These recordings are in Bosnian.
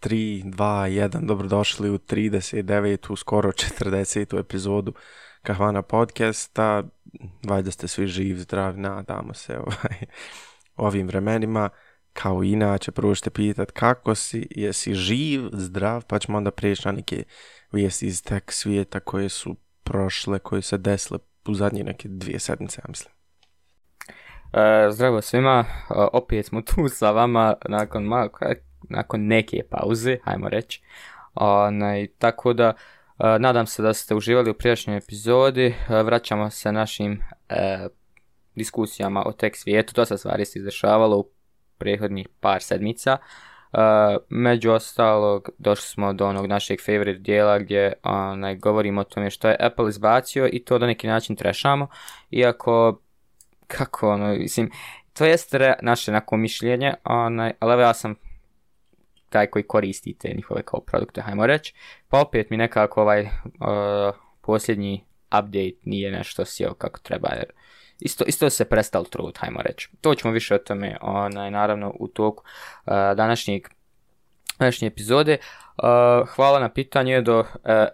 3, 2, 1, dobrodošli u 39. skoro 40. epizodu Kahvana podcasta. Valjda ste svi živ, zdrav, nadamo se ovaj, ovim vremenima. Kao i inače, prvo ćete pitat kako si, jesi živ, zdrav, pa ćemo onda prijeći na neke vijesti iz tek svijeta koje su prošle, koje se desile u zadnje neke dvije sedmice, ja mislim. E, zdravo svima, e, opet smo tu sa vama nakon malo, nakon neke pauze, ajmo reći. Onaj, tako da, e, nadam se da ste uživali u prijašnjoj epizodi. E, vraćamo se našim e, diskusijama o tek svijetu. se stvari se izdešavalo u prethodnih par sedmica. među ostalog, došli smo do onog našeg favorite dijela gdje onaj, govorimo o tome što je Apple izbacio i to da neki način trešamo. Iako, kako ono, mislim, to jeste naše nako mišljenje, onaj, ali ja sam taj koji koristi te njihove kao produkte, hajmo reći. Pa opet mi nekako ovaj eh, posljednji update nije nešto sjeo kako treba, jer isto, isto se prestal trud, hajmo reći. To ćemo više o tome, onaj, naravno, u toku eh, današnjeg današnje epizode. Eh, hvala na pitanje, do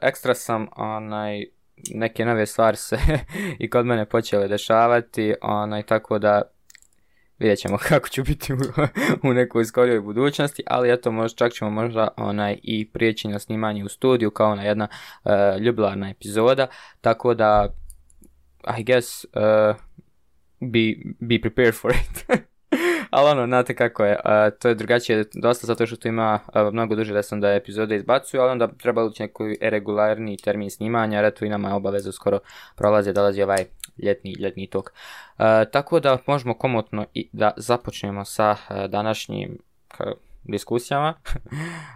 ekstra sam onaj, neke nove stvari se i kod mene počele dešavati, onaj, tako da vidjet ćemo kako ću biti u, nekoj skorijoj budućnosti, ali eto možda, čak ćemo možda onaj i prijeći na snimanje u studiju kao na jedna uh, epizoda, tako da I guess uh, be, be prepared for it. ali ono, znate kako je, e, to je drugačije dosta zato što tu ima mnogo duže da sam da epizode izbacuju, ali onda treba ući neki regularni termin snimanja, jer eto i nama je obaveza skoro prolaze, dolazi ovaj ljetni, ljetni tok. E, tako da možemo komotno i da započnemo sa e, današnjim k, diskusijama.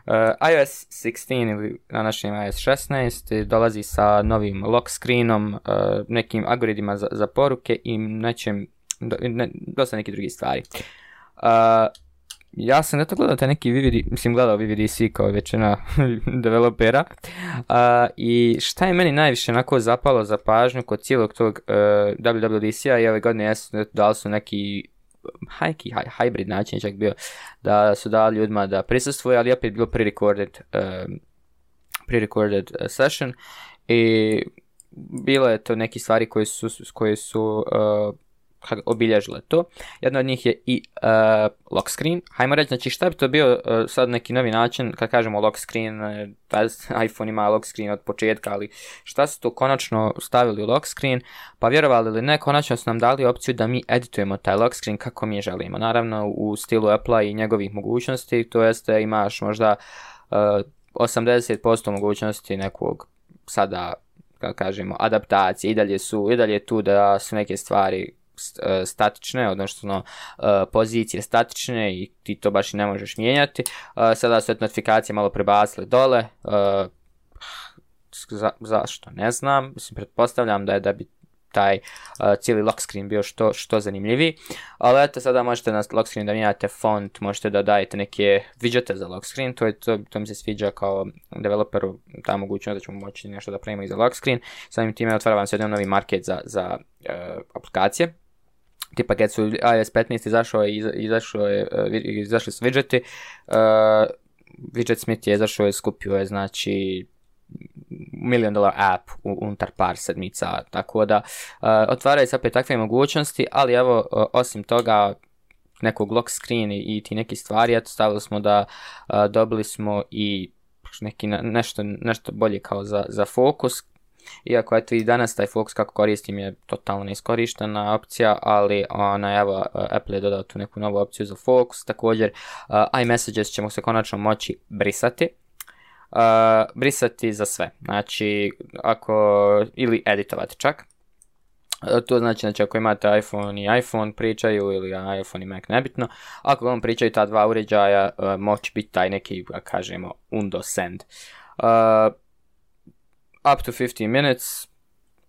e, iOS 16 ili današnjim iOS 16 dolazi sa novim lock screenom, e, nekim algoritmima za, za poruke i nečem, do, dosta nekih drugih stvari ja sam to gledao te neki VVD, mislim gledao VVDC kao većina developera uh, i šta je meni najviše onako zapalo za pažnju kod cijelog tog uh, e, WWDC-a i ove godine jesu dali su neki hajki, hybrid način čak bio da su dali ljudima da prisustvuje, ali opet bilo pre-recorded, e, e, session i bilo je to neki stvari koje su, koje su obilježile to. Jedna od njih je i uh, lock screen. Hajmo reći, znači šta bi to bio e, sad neki novi način, kad kažemo lock screen, e, iPhone ima lock screen od početka, ali šta su to konačno stavili u lock screen? Pa vjerovali li ne, konačno su nam dali opciju da mi editujemo taj lock screen kako mi želimo. Naravno u stilu Apple i njegovih mogućnosti, to jeste imaš možda 80% mogućnosti nekog sada kako kažemo, adaptacije, i dalje su, i dalje tu da su neke stvari E, statične, odnosno e, pozicije statične i ti to baš i ne možeš mijenjati. E, sada su notifikacije malo prebacile dole, zašto ne znam, mislim pretpostavljam da je da bi taj cijeli lock screen bio što, što zanimljiviji. Ali eto, sada možete na lock screen da mijenjate font, možete da dajete neke widgete za lock screen, to, je, to, mi se sviđa kao developeru ta mogućnost da ćemo moći nešto da pravimo i za lock screen. Samim time otvara vam se jedan novi market za, aplikacije tipa kad su iOS 15 izašao i izašao je, e, izašli su widgeti, e, widget Smith je izašao je, skupio je, znači, milion dolar app unutar par sedmica, tako da e, otvaraju se opet takve mogućnosti, ali evo, osim toga, nekog lock screen i, i ti neki stvari, eto stavili smo da dobili smo i neki nešto, nešto bolje kao za, za fokus, iako eto i danas taj Fox kako koristim je totalno neiskorištena opcija, ali ona, evo, Apple je dodao tu neku novu opciju za Fox. Također, uh, iMessages ćemo se konačno moći brisati. Uh, brisati za sve, znači ako, ili editovati čak. Eh, to znači, znači ako imate iPhone i iPhone pričaju ili iPhone i Mac nebitno, ako vam pričaju ta dva uređaja moći biti taj neki, kažemo, undo send. Uh, up to 15 minutes.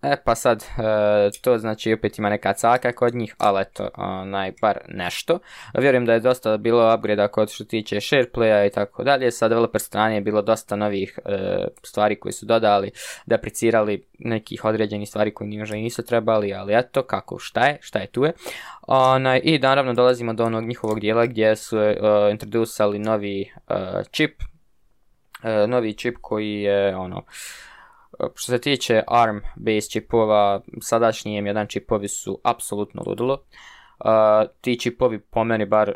E pa sad, e, to znači opet ima neka caka kod njih, ali eto, najpar nešto. Vjerujem da je dosta bilo upgrade kod što tiče shareplaya i tako dalje. Sa developer strane je bilo dosta novih e, stvari koje su dodali, deprecirali nekih određenih stvari koje možda nisu trebali, ali eto, kako, šta je, šta je tu je. I naravno dolazimo do onog njihovog dijela gdje su e, introdusali novi čip, novi čip koji je ono što se tiče ARM based čipova, sadašnji M1 čipovi su apsolutno ludilo. Uh, ti čipovi po meni bar e,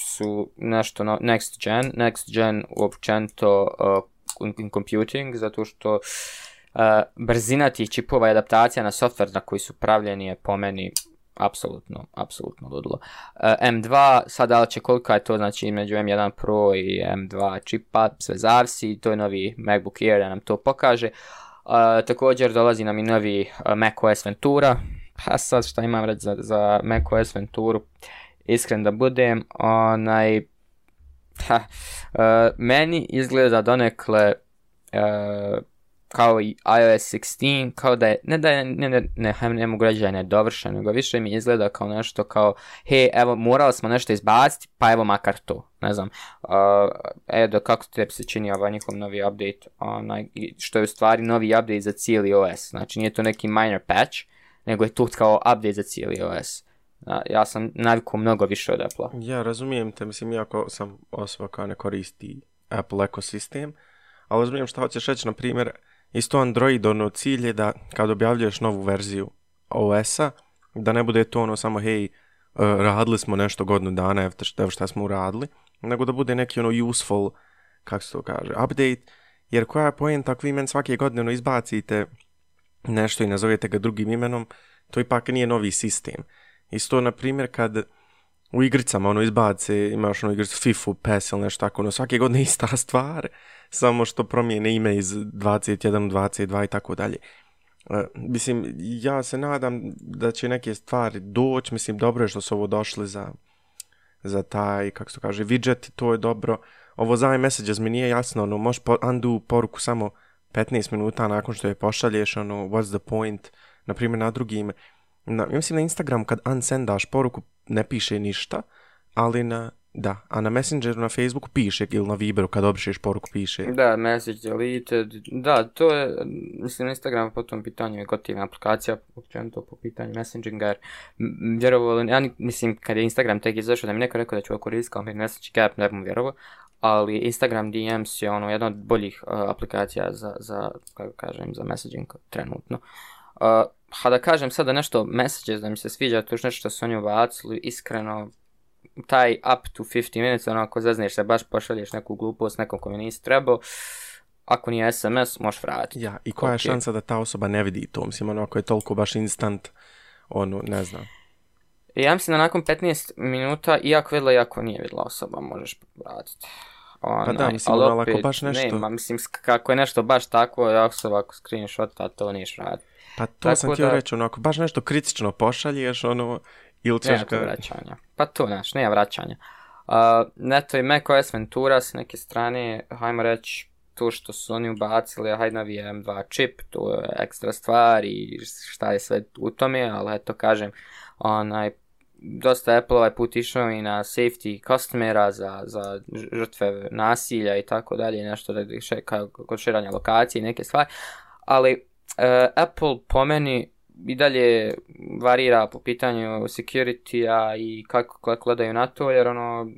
su nešto next gen, next gen uopćento e, in computing, zato što brzina tih čipova i adaptacija na software na koji su pravljeni je po meni apsolutno, apsolutno ludilo. E, M2, sada će kolika je to znači među M1 Pro i M2 čipa, sve zavisi, to je novi MacBook Air da nam to pokaže. E, također dolazi nam i novi e, Mac OS Ventura, A sad šta imam reći za, za Mac Venturu, iskren da budem, onaj, ha, meni izgleda donekle kao i iOS 16, kao da je, ne da je, ne, ne, ne, ne mogu reći da je nedovršen, nego više mi izgleda kao nešto kao, he, evo, morali smo nešto izbaciti, pa evo makar to, ne znam. Uh, Edo, kako te se čini ovaj njihov novi update, što je u stvari novi update za cijeli OS, znači nije to neki minor patch, nego je to kao update za cijeli OS. Ja, sam naviku mnogo više od apple Ja razumijem te, mislim, jako sam osoba koja ne koristi Apple ekosistem, ali razumijem što hoćeš reći, na primjer, Isto Android ono cilj je da kad objavljuješ novu verziju OS-a, da ne bude to ono samo hej, e, radili smo nešto godinu dana, evo šta smo uradili, nego da bude neki ono useful, kako se to kaže, update, jer koja je poenta ako vi meni svake godine izbacite nešto i nazovete ga drugim imenom, to ipak nije novi sistem. Isto, na primjer, kad u igricama, ono izbaci, imaš ono igricu FIFA, PES ili nešto tako, ono svake godine ista stvar, samo što promijene ime iz 21, 22 i tako dalje. E, mislim, ja se nadam da će neke stvari doći, mislim, dobro je što su ovo došli za, za taj, kako se kaže, widget, to je dobro. Ovo za messages mi nije jasno, ono, možeš po, undo poruku samo 15 minuta nakon što je pošalješ, ono, what's the point, na primjer na drugim, na, mislim na Instagram kad unsendaš poruku, ne piše ništa, ali na, da, a na Messengeru na Facebooku piše ili na Viberu kad obrišeš poruku piše. Da, Message Deleted, da, to je, mislim, Instagram po tom pitanju je gotivna aplikacija, to po pitanju Messenger, jer ja mislim, kad je Instagram tek izašao, da mi neko rekao da ću ga koristiti kao Message app, ne bom vjerovo, ali Instagram DMs je ono jedna od boljih aplikacija za, za, kako kažem, za messaging trenutno. Uh, ha da kažem sada nešto message da mi se sviđa, to nešto što su oni ubacili, iskreno, taj up to 50 minutes, ono ako zazneš se baš pošalješ neku glupost nekom kome nisi trebao, ako nije SMS, možeš vratiti. Ja, i koja je šansa da ta osoba ne vidi to, mislim, ono ako je toliko baš instant, ono, ne znam. Ja mislim da nakon 15 minuta, iako vidjela, iako nije vidla osoba, možeš vratiti. pa da, mislim, ali ono, opet, baš nešto... Nema, mislim, kako je nešto baš tako, ako se ovako to nije vratiti pa to sam htio da... reći, ono, baš nešto kritično pošalješ, ono, ili ćeš ga... vraćanja. Pa to, znaš, nije vraćanja. Uh, neto i OS Ventura s neke strane, hajmo reći, to što su oni ubacili, hajde na VM2 čip, to je ekstra stvar i šta je sve u tome, ali eto kažem, onaj, dosta Apple ovaj put išao i na safety customera za, za žrtve nasilja i tako dalje, nešto da kod širanja lokacije i neke stvari, ali Eh, Apple po meni i dalje varira po pitanju security-a i kako gledaju na to, jer ono,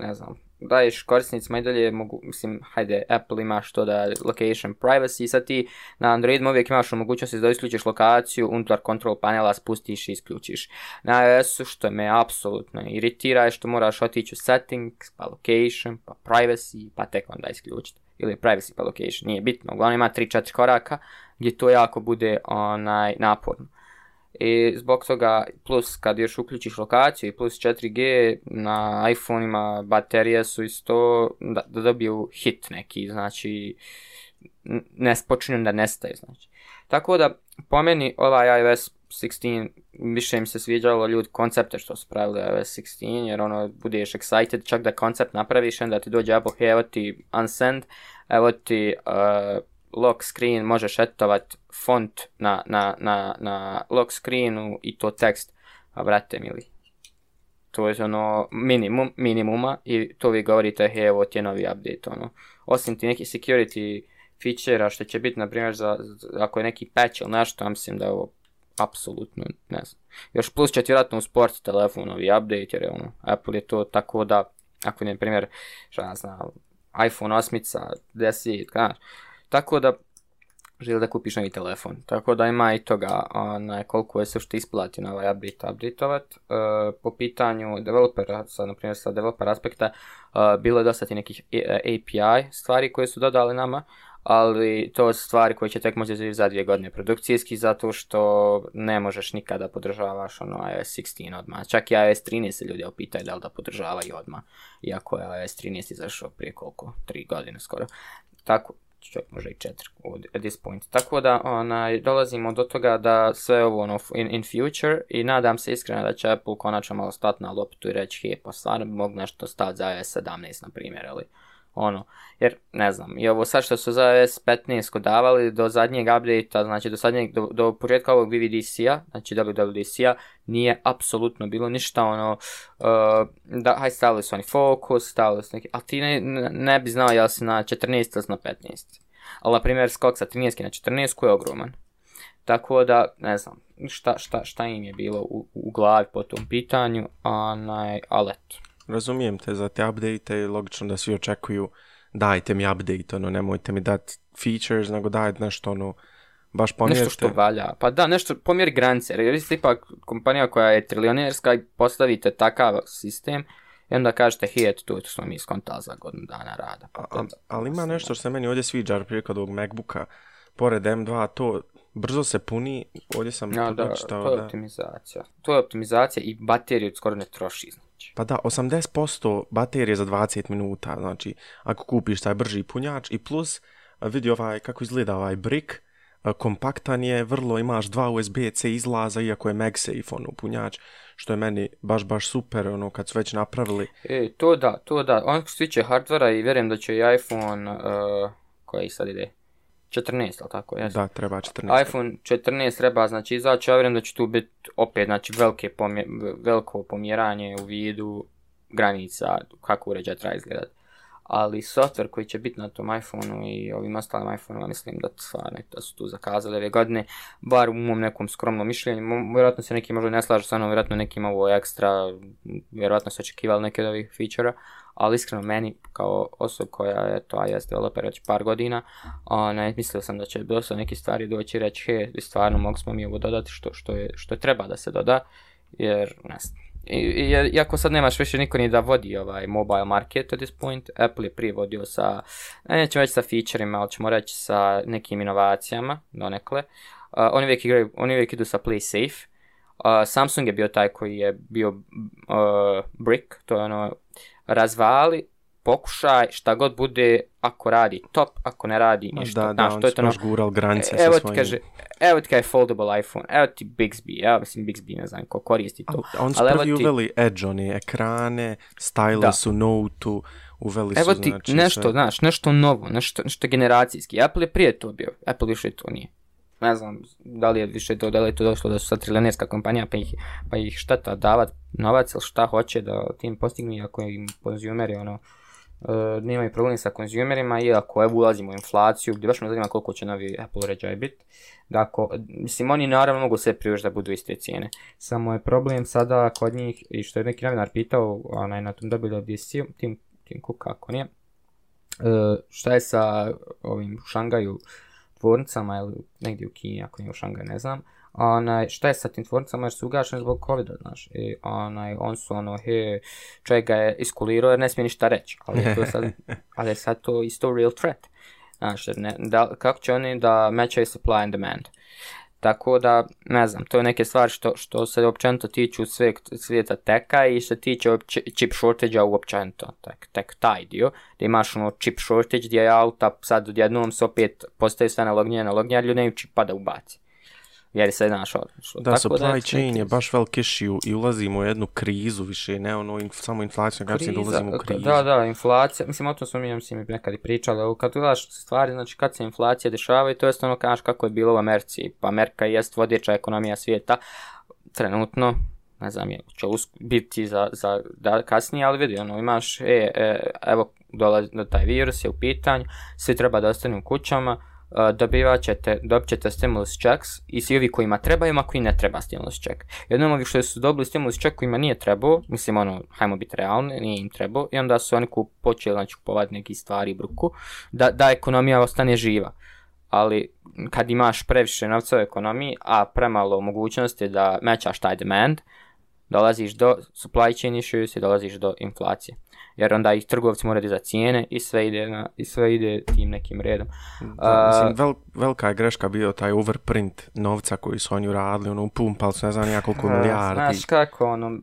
ne znam, daješ korisnicima i dalje mogu, mislim, hajde, Apple ima što da location privacy, sad ti na Androidu uvijek imaš mogućnost da isključiš lokaciju, unutar control panela spustiš i isključiš. Na iOS-u što me apsolutno iritira je što moraš otići u settings, pa location, pa privacy, pa tek onda isključiti. Ili privacy pa location, nije bitno, uglavnom ima 3-4 koraka gdje to jako bude onaj naporno i zbog toga plus kad još uključiš lokaciju i plus 4G na iPhone-ima baterije su isto da, da dobiju hit neki, znači ne počinju da nestaje, znači. Tako da po meni ovaj iOS 16 više im se sviđalo ljudi koncepte što su pravili iOS 16 jer ono budeš excited čak da koncept napraviš onda ti dođe Apple evo ti unsend evo ti uh, lock screen možeš etovati font na, na, na, na lock screenu i to tekst, a brate mili, to je ono minimum, minimuma i to vi govorite, he, evo ti je novi update, ono. Osim ti neki security feature što će biti, na primjer, za, ako je neki patch ili nešto, ja mislim da je ovo apsolutno, ne znam. Još plus će ti vjerojatno usporti telefon, novi update, jer je ono, Apple je to tako da, ako je, na primjer, šta ja znam, iPhone 8, 10, kada. tako da želi da kupiš novi telefon. Tako da ima i toga onaj, koliko je se što isplati na ovaj update updateovat. E, po pitanju developera, sad, na primjer sa developer aspekta, e, bilo je dosta ti nekih e, API stvari koje su dodali nama, ali to su stvari koje će tek možda izvijeti za dvije godine produkcijski, zato što ne možeš nikada podržavaš ono iOS 16 odmah. Čak i iOS 13 se ljudi opitaju da li da i odmah, iako je iOS 13 izašao prije koliko, tri godine skoro. Tako, čovjek može i četiri at this point. Tako da onaj, dolazimo do toga da sve ovo ono, in, in future i nadam se iskreno da će Apple konačno malo stati na loptu i reći hej, pa stvarno bi mogu nešto stati za iOS 17 na primjer, ali ono, jer ne znam, i ovo sad što su za S15 davali do zadnjeg update znači do, zadnjeg, do, do početka ovog VVDC-a, znači WWDC-a, nije apsolutno bilo ništa ono, eh, da, haj stavili su oni fokus, stavili su neki, ali ti ne, bi znao jel si na 14 ili na 15. Ali na primjer skok sa 13 na 14 je ogroman. Tako da, ne znam, šta, šta, šta im je bilo u, glavi po tom pitanju, a naj, ali razumijem te za te update i logično da svi očekuju dajte mi update, ono, nemojte mi dati features, nego dajte nešto, ono, baš pomjerite. Nešto što valja. Pa da, nešto pomjer granice. Jer vi ste ipak kompanija koja je trilionerska i postavite takav sistem i onda kažete, hej, eto, tu smo mi skonta za godinu dana rada. Pa ali ima nešto što se meni ovdje sviđa, jer kod ovog MacBooka, pored M2, to brzo se puni, ovdje sam ja, to da, to je optimizacija. To je optimizacija i bateriju skoro ne troši. Znači. Pa da, 80% baterije za 20 minuta, znači ako kupiš taj brži punjač i plus vidi ovaj kako izgleda ovaj brick, kompaktan je, vrlo imaš dva USB-C izlaza iako je MagSafe ono punjač, što je meni baš baš super ono kad su već napravili. E, to da, to da. on što se tiče i vjerujem da će i iPhone e, koji sad ide 14, ali tako ja? Da, treba 14. iPhone 14 treba znači izaći, ja vjerujem da će tu biti opet znači, veliko pomjeranje u vidu granica kako uređaj treba izgledati. Ali software koji će biti na tom iPhoneu i ovim ostalim iPhoneima, mislim da, su tu zakazali ove godine, bar u mom nekom skromnom mišljenju, vjerojatno se neki možda ne slažu sa mnom, vjerojatno nekim ovo ekstra, vjerojatno se očekivali neke od ovih feature ali iskreno meni kao osoba koja je to iOS developer već par godina, onaj, mislio sam da će dosta neki stvari doći i reći, he, stvarno mogli smo mi ovo dodati što, što, je, što treba da se doda, jer ne iako sad nemaš više niko ni da vodi ovaj mobile market at this point, Apple je prije vodio sa, nećemo reći sa featureima, ali ćemo reći sa nekim inovacijama, donekle. Uh, oni, uvijek oni idu sa play safe. Uh, Samsung je bio taj koji je bio uh, brick, to je ono razvali, pokušaj, šta god bude, ako radi top, ako ne radi ništa. Da, Znaš, da, to je to ono, gural granice evo sa svojim... Ti kaže, evo ti kaže foldable iPhone, evo ti Bixby, ja mislim Bixby ne znam ko koristi to. A, on su prvi ti... uveli Edge, oni ekrane, stylus u Note-u, uveli evo su, znači, ti nešto, sve... znaš, nešto novo, nešto, nešto generacijski. Apple je prije to bio, Apple više to nije ne znam da li je više to, da li je to došlo da su sad kompanija pa ih, pa ih šteta davat novac ili šta hoće da tim postignu ako im konzumeri ono e, nema i problem sa konzumerima i evo ulazimo u inflaciju gdje baš me zanima koliko će novi Apple uređaj biti Dakle, mislim oni naravno mogu sve priuštiti da budu iste cijene samo je problem sada kod njih i što je neki novinar pitao onaj na tom WWDC tim, tim kako nije e, šta je sa ovim Šangaju tvornicama ili negdje u Kini, ako nije u Šangaj, ne znam, onaj, šta je sa tim tvornicama jer su ugašeni zbog covida, znaš, i onaj, on su ono, he, čovjek ga je iskulirao jer ne smije ništa reći, ali je, to sad, ali je sad to isto real threat, znaš, ne, da, kako će oni da matchaju supply and demand. Tako da, ne znam, to je neke stvari što, što se općenito tiču svijeta teka i što tiče chip shortage-a uopćenito, tek, taj dio, da imaš ono chip shortage gdje je auta sad odjednom se opet postaje sve analognije, analognije, ali ljudi čipa da ubaci jer se je našao. Da, Tako supply chain je baš velik i ulazimo u jednu krizu više, ne ono samo inflacija, kada se ulazimo u krizu. Da, da, inflacija, mislim o tom smo mi, mislim, nekad i pričali, kad gledaš stvari, znači kad se inflacija dešava i to je ono kažeš kako je bilo u Americi, pa Amerika jest vodeća ekonomija svijeta, trenutno, ne znam, je, će biti za, za da, kasnije, ali vidi, ono, imaš, e, e evo, dolazi do taj virus je u pitanju, svi treba da ostane u kućama, dobivat ćete, dobit ćete stimulus checks i svi ovi kojima treba i koji ne treba stimulus check. Jednom ovi što su dobili stimulus check kojima nije trebao, mislim ono, hajmo biti realni, nije im trebao i onda su oni ku počeli znači, kupovati neke stvari bruku da, da ekonomija ostane živa. Ali kad imaš previše novca u ekonomiji, a premalo mogućnosti da mećaš taj demand, dolaziš do supply chain issues i dolaziš do inflacije jer onda i trgovci moraju za cijene i sve ide, na, i sve ide tim nekim redom. Da, mislim, vel, velika je greška bio taj overprint novca koji su oni uradili, ono, pumpali su ne znam ja koliko milijardi. Znaš kako, ono,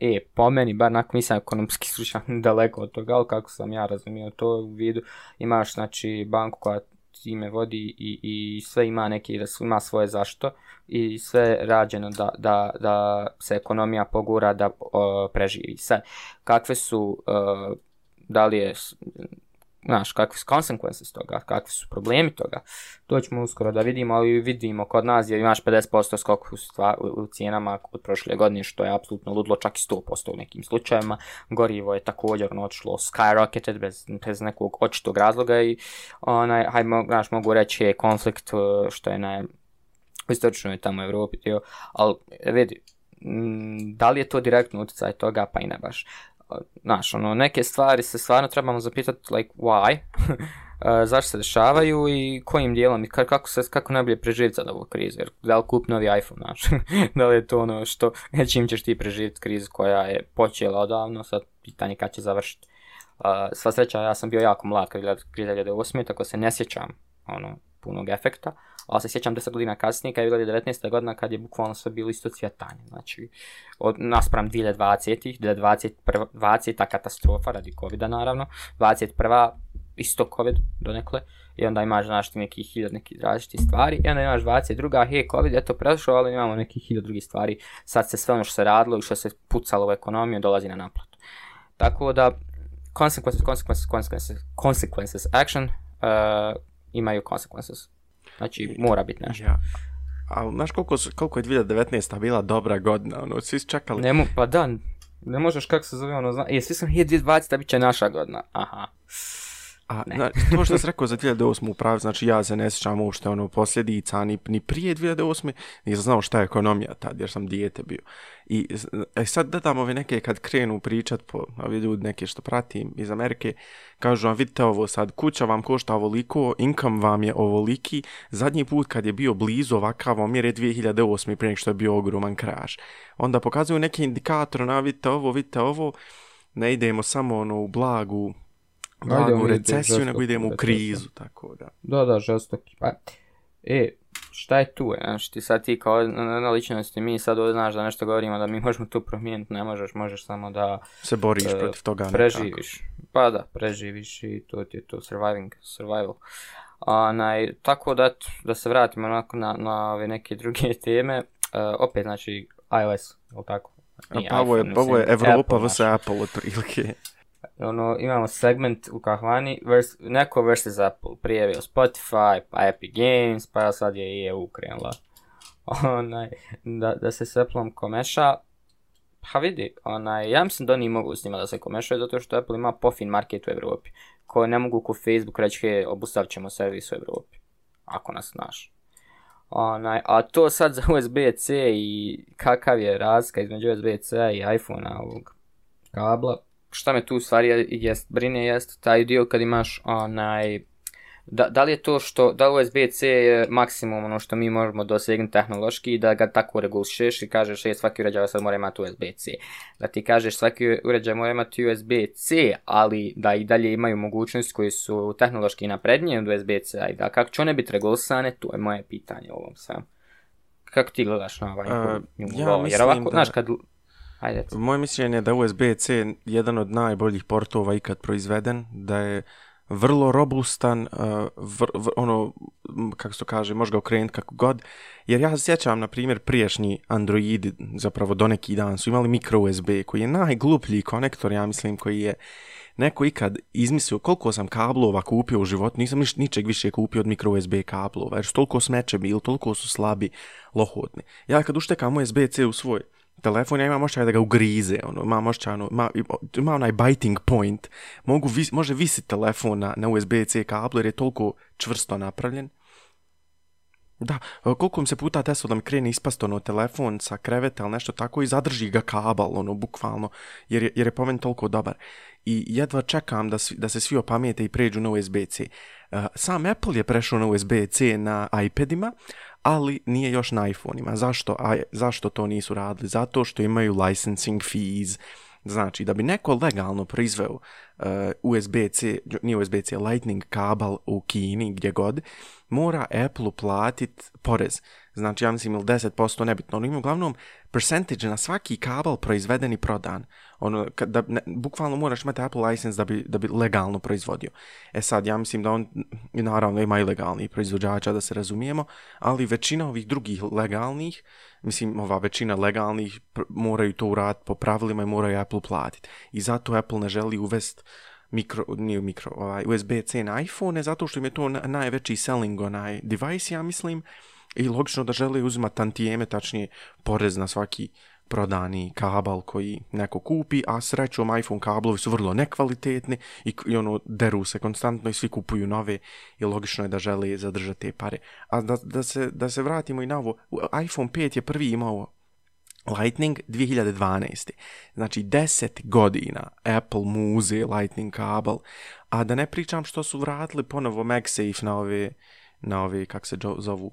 e, po meni, bar nakon nisam ekonomski stručan daleko od toga, ali kako sam ja razumio to u vidu, imaš znači banku koja vodi i, i sve ima neki, ima svoje zašto i sve je rađeno da, da, da se ekonomija pogura da preživi. Sad, kakve su, da li je znaš, kakvi su consequences toga, kakvi su problemi toga. To ćemo uskoro da vidimo, ali vidimo kod nas je imaš 50% skok u, stvar, u cijenama od prošle godine, što je apsolutno ludlo, čak i 100% u nekim slučajevima. Gorivo je također ono odšlo skyrocketed bez, bez nekog očitog razloga i onaj, ajmo znaš, mogu reći je konflikt e, što je na istočnoj tamo Evropi, ali vidi, da li je to direktno utjecaj toga, pa i ne baš. Naš, ono, neke stvari se stvarno trebamo zapitati, like, why? Eh, zašto se dešavaju i kojim dijelom i kako, se, kako najbolje preživjeti sad ovu krizu, jer da li kup novi iPhone, naš, da li je to ono što, čim ćeš ti preživjeti krizu koja je počela odavno, sad pitanje kad će završiti. Eh, sva sreća, ja sam bio jako mlad kad je 2008. tako se ne sjećam ono, punog efekta, ali se sjećam 10 godina kasnije, kad je bila 19. godina, kad je bukvalno sve bilo isto cvjetanje. Znači, od, naspram 2020-ih, 2020, ta katastrofa radi covid naravno, 21. isto COVID donekle, i onda imaš znaš nekih hiljad nekih različitih stvari, i onda imaš 22. he COVID, eto prešlo, ali imamo nekih hiljad drugih stvari, sad se sve ono što se radilo i što se pucalo u ekonomiju dolazi na naplatu. Tako da, consequences, consequences, consequences, consequences, action, uh, imaju consequences. Znači, mora biti nešto. Ja. A znaš koliko, su, koliko je 2019. bila dobra godina, ono, svi su čekali. Nemo, pa da, ne možeš kako se zove ono, zna... E, je, svi sam je 2020. bit će naša godina, aha. A Na, to što sam rekao za 2008. u znači ja se ne sjećam je ono posljedica ni, ni prije 2008. Nisam znao šta je ekonomija tad jer sam dijete bio. I e, sad tamo ove neke kad krenu pričat po ovi ljudi neke što pratim iz Amerike, kažu vam vidite ovo sad, kuća vam košta ovoliko, income vam je ovoliki, zadnji put kad je bio blizu ovakav omjer je 2008. prije što je bio ogroman kraš. Onda pokazuju neki indikator, na vidite ovo, vidite ovo, ne idemo samo ono u blagu, blago u recesiju, nego idemo u krizu, tako da. Da, da, žestoki. Pa, e, šta je tu, e, znaš, ti sad ti kao na ličnosti, mi sad ovdje znaš da nešto govorimo, da mi možemo tu promijeniti, ne možeš, možeš samo da... Se boriš e, protiv toga Preživiš, pa da, preživiš i to ti je to, surviving, survival. tako da, da se vratimo onako na, na ove neke druge teme, uh, opet znači iOS, ili tako? pa je, ovo je Evropa vs. Apple otprilike ono, imamo segment u kahvani, vers, neko versus Apple, prijavio Spotify, pa Epic Games, pa sad je i e EU krenula. Onaj, da, da se s Appleom komeša, pa vidi, onaj, ja mislim da oni mogu s njima da se komešaju, zato što Apple ima pofin market u Europi, koje ne mogu ko Facebook reći, hej, ćemo servis u Europi, ako nas znaš. Onaj, a to sad za USB-C i kakav je razlika između USB-C i iphone ovog kabla, šta me tu u stvari jest, brine jest taj dio kad imaš onaj, da, da li je to što, da li USB-C je maksimum ono što mi možemo dosegnuti tehnološki i da ga tako regulišeš i kažeš je svaki uređaj sad mora imati USB-C. Da ti kažeš svaki uređaj mora imati USB-C, ali da i dalje imaju mogućnost koji su tehnološki naprednije od USB-C-a i da kako će one biti regulisane, to je moje pitanje ovom sam. Kako ti gledaš na ovaj? Uh, ja ovako, da... znaš, kad moje mišljenje je da USB-C je jedan od najboljih portova ikad proizveden, da je vrlo robustan, eh, ono, kako se to kaže, može ga okrenuti kako god. Jer ja se sjećam, na primjer, priješnji Androidi, zapravo do neki dan, su imali micro USB, koji je najgluplji konektor, ja mislim, koji je neko ikad izmislio koliko sam kablova kupio u životu, nisam nič, ničeg više kupio od micro USB kablova, jer su toliko smeće bili, toliko su slabi, lohotni. Ja kad uštekam USB-C u svoj telefon, ja imam ošćaj da ga ugrize, ono, imam ošćaj, ono, ima, onaj biting point, mogu može visiti telefon na, na USB-C kablu jer je toliko čvrsto napravljen. Da, koliko mi se puta desilo da mi krene ispasto, ono telefon sa kreveta ili nešto tako i zadrži ga kabal, ono, bukvalno, jer je, jer je po meni toliko dobar. I jedva čekam da, da se svi opamijete i pređu na USB-C. Eh, sam Apple je prešao na USB-C na iPadima, ali nije još na iPhone-ima. Zašto, zašto to nisu radili? Zato što imaju licensing fees, Znači, da bi neko legalno proizveo eh, USB-C, nije USB-C, Lightning kabel u Kini, gdje god, mora Apple platit porez. Znači, ja mislim ili 10%, nebitno. Oni ima uglavnom percentage na svaki kabel proizveden i prodan ono, da, bukvalno moraš imati Apple license da bi, da bi legalno proizvodio. E sad, ja mislim da on, naravno, ima i legalnih proizvođača, da se razumijemo, ali većina ovih drugih legalnih, mislim, ova većina legalnih moraju to uraditi po pravilima i moraju Apple platiti. I zato Apple ne želi uvesti mikro, nije mikro, ovaj, USB-C na iPhone, zato što im je to najveći selling onaj device, ja mislim, i logično da žele uzimati tantijeme, tačnije porez na svaki prodani kabel koji neko kupi, a srećom iPhone kablovi su vrlo nekvalitetni i, ono deru se konstantno i svi kupuju nove i logično je da žele zadržati te pare. A da, da, se, da se vratimo i na ovo, iPhone 5 je prvi imao Lightning 2012. Znači 10 godina Apple muze Lightning kabel, a da ne pričam što su vratili ponovo MagSafe na ove, na ove kak se zovu,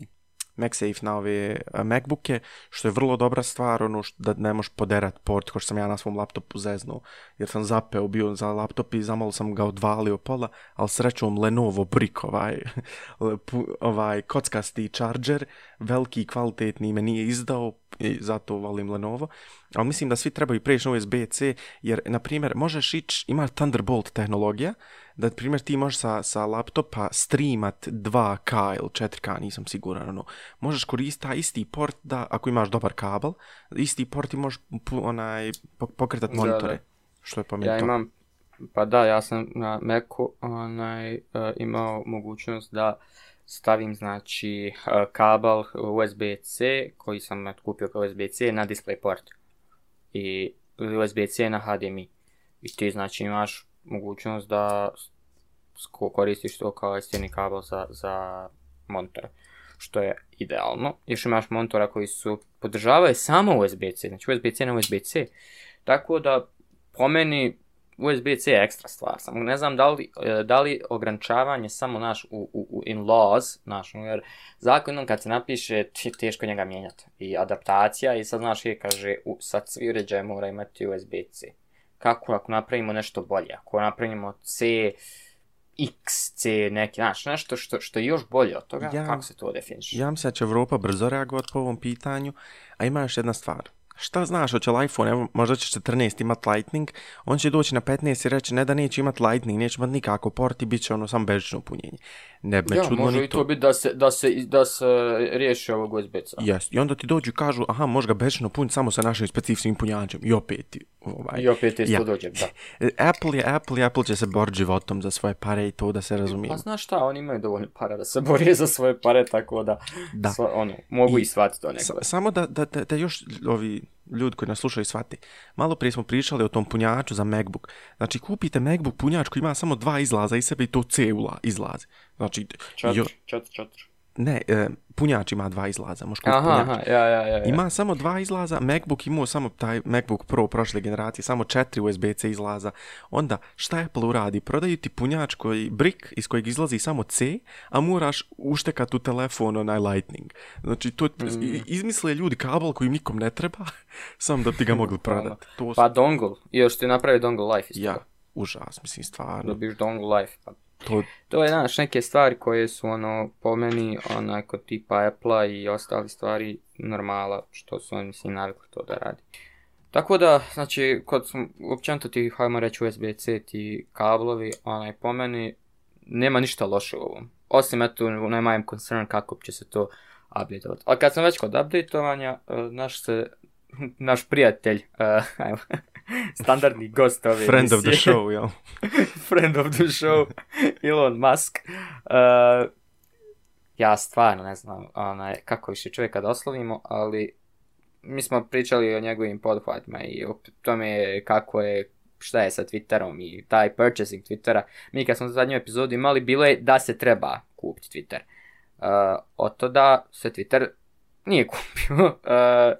MagSafe na ove e, MacBooke, što je vrlo dobra stvar, ono što, da ne možeš poderat port, kao što sam ja na svom laptopu zeznuo, jer sam zapeo bio za laptop i zamalo sam ga odvalio pola, ali srećom Lenovo Brick, ovaj, ovaj kockasti charger, veliki kvalitetni me nije izdao, i zato valim Lenovo, ali mislim da svi trebaju preći na USB-C, jer, na primjer, možeš ići, ima Thunderbolt tehnologija, da, na primjer, ti možeš sa, sa laptopa streamat 2K ili 4K, nisam siguran, ono, možeš koristiti isti port, da, ako imaš dobar kabel, isti port i možeš onaj, pokretat monitore. Što je pa ja imam, pa da, ja sam na Macu onaj, e, imao mogućnost da stavim znači eh, kabel USB-C koji sam kupio kao USB-C na DisplayPort i USB-C na HDMI i ti znači imaš mogućnost da koristiš to kao stjeni kabel za, za monitor što je idealno. Još imaš monitora koji su podržavaju samo USB-C, znači USB-C na USB-C. Tako da po meni USB-C je ekstra stvar. Samo ne znam da li, e, ograničavanje samo naš u, in laws, naš, ono, jer zakonom kad se napiše teško njega mijenjati. I adaptacija i sad znaš je kaže sad svi uređaje mora imati USB-C. Kako ako napravimo nešto bolje? Ako napravimo C, XC neki, znaš, nešto što, što je još bolje od toga, kako se to definiše? Ja mislim da će Evropa brzo reagovati po ovom pitanju, a ima još jedna stvar šta znaš, hoće li iPhone, evo, možda će 14 imat Lightning, on će doći na 15 i reći ne da neće imat Lightning, neće imat nikako port i bit će ono sam bežično punjenje. Ne bi ja, čudno može i to. biti da se, da se, da se e, riješi ovog USB-ca. Yes. I onda ti dođu i kažu, aha, može ga bežično puniti samo sa našim specifičnim punjačem. I opet ti, ovaj. I opet ti ja. dođem, da. E, Apple je Apple i Apple će se boriti životom za svoje pare i to da se razumije. Pa znaš šta, oni imaju dovoljno para da se borije za svoje pare, tako da, da. ono, mogu i, i to nekako. samo da, da, da još ovi ljudi koji nas slušaju shvati. Malo prije smo pričali o tom punjaču za MacBook. Znači, kupite MacBook punjač koji ima samo dva izlaza i iz sebe i to C izlazi. Znači, četiri, četiri, četiri ne, e, punjač ima dva izlaza, Aha, punjač. Aha, ja, ja, ja, Ima samo dva izlaza, MacBook imao samo taj MacBook Pro prošle generacije, samo četiri USB-C izlaza. Onda, šta Apple uradi? Prodaju ti punjač koji, brick iz kojeg izlazi samo C, a moraš uštekati u telefon onaj Lightning. Znači, to mm. izmisle ljudi kabel koji nikom ne treba, samo da ti ga mogli prodati. Pa dongle, još ti napravi dongle life. Ja, užas, mislim, stvarno. Dobiš dongle life, pa to... to je, znaš, neke stvari koje su, ono, po meni, onako, tipa apple i ostali stvari normala, što su oni, mislim, navikli to da radi. Tako da, znači, kod sam, općenito ti, hajmo reći, USB-C ti kablovi, onaj, po meni, nema ništa loše u ovom. Osim, eto, ne concern kako će se to update-ovati. Ali kad sam već kod update-ovanja, e, znaš se, naš prijatelj, e, standardni gost ove Friend of the show, Friend of the show, Elon Musk. Uh, ja stvarno ne znam onaj, kako više čovjeka da oslovimo, ali mi smo pričali o njegovim podhvatima i o tome kako je šta je sa Twitterom i taj purchasing Twittera. Mi kad smo u zadnjoj epizodu imali, bilo je da se treba kupiti Twitter. Uh, od to da se Twitter nije kupio. Uh,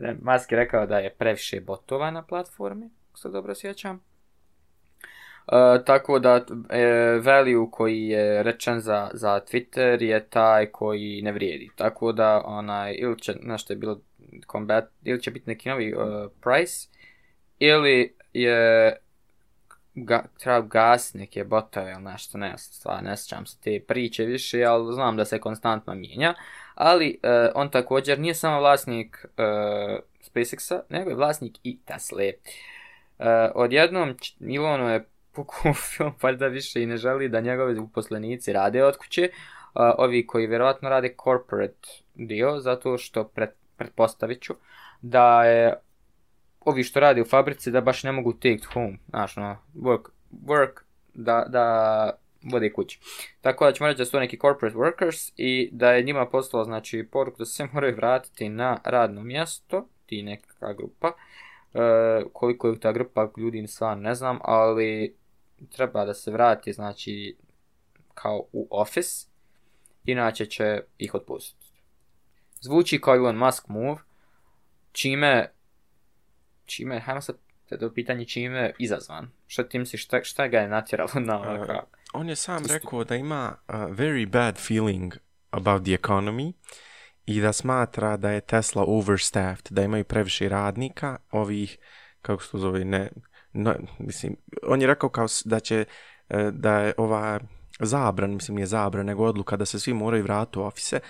E, Musk je rekao da je previše botova na platformi, ako se dobro sjećam. E, tako da e, value koji je rečen za, za Twitter je taj koji ne vrijedi. Tako da onaj, ili će, je bilo combat, ili će biti neki novi e, price, ili je ga, treba gas neke botove ili nešto, ne, stvarno ne sjećam se te priče više, ali znam da se konstantno mijenja ali e, on također nije samo vlasnik spacex SpaceXa, nego je vlasnik i tesla E, odjednom Milono je pokupio, valjda više i ne želi da njegovi uposlenici rade od kuće, e, ovi koji vjerojatno rade corporate dio, zato što pretpostavit ću da je ovi što rade u fabrici da baš ne mogu take home, znaš no, work, work da, da vode kući. Tako da ćemo reći da su neki corporate workers i da je njima poslala znači, poruku da se moraju vratiti na radno mjesto, ti neka grupa, e, koliko je ta grupa ljudi sva ne znam, ali treba da se vrati znači kao u office, inače će ih otpustiti. Zvuči kao Elon Musk move, čime, čime, hajmo sad to pitanje čime izazvan. Šta ti misliš, šta, šta ga je natjeralo na ovakav? E, on je sam rekao da ima very bad feeling about the economy i da smatra da je Tesla overstaffed, da imaju previše radnika, ovih, kako se to zove, ne, mislim, on je rekao kao da će, e, da je ova zabran, mislim je zabran, nego odluka da se svi moraju vratiti u ofise,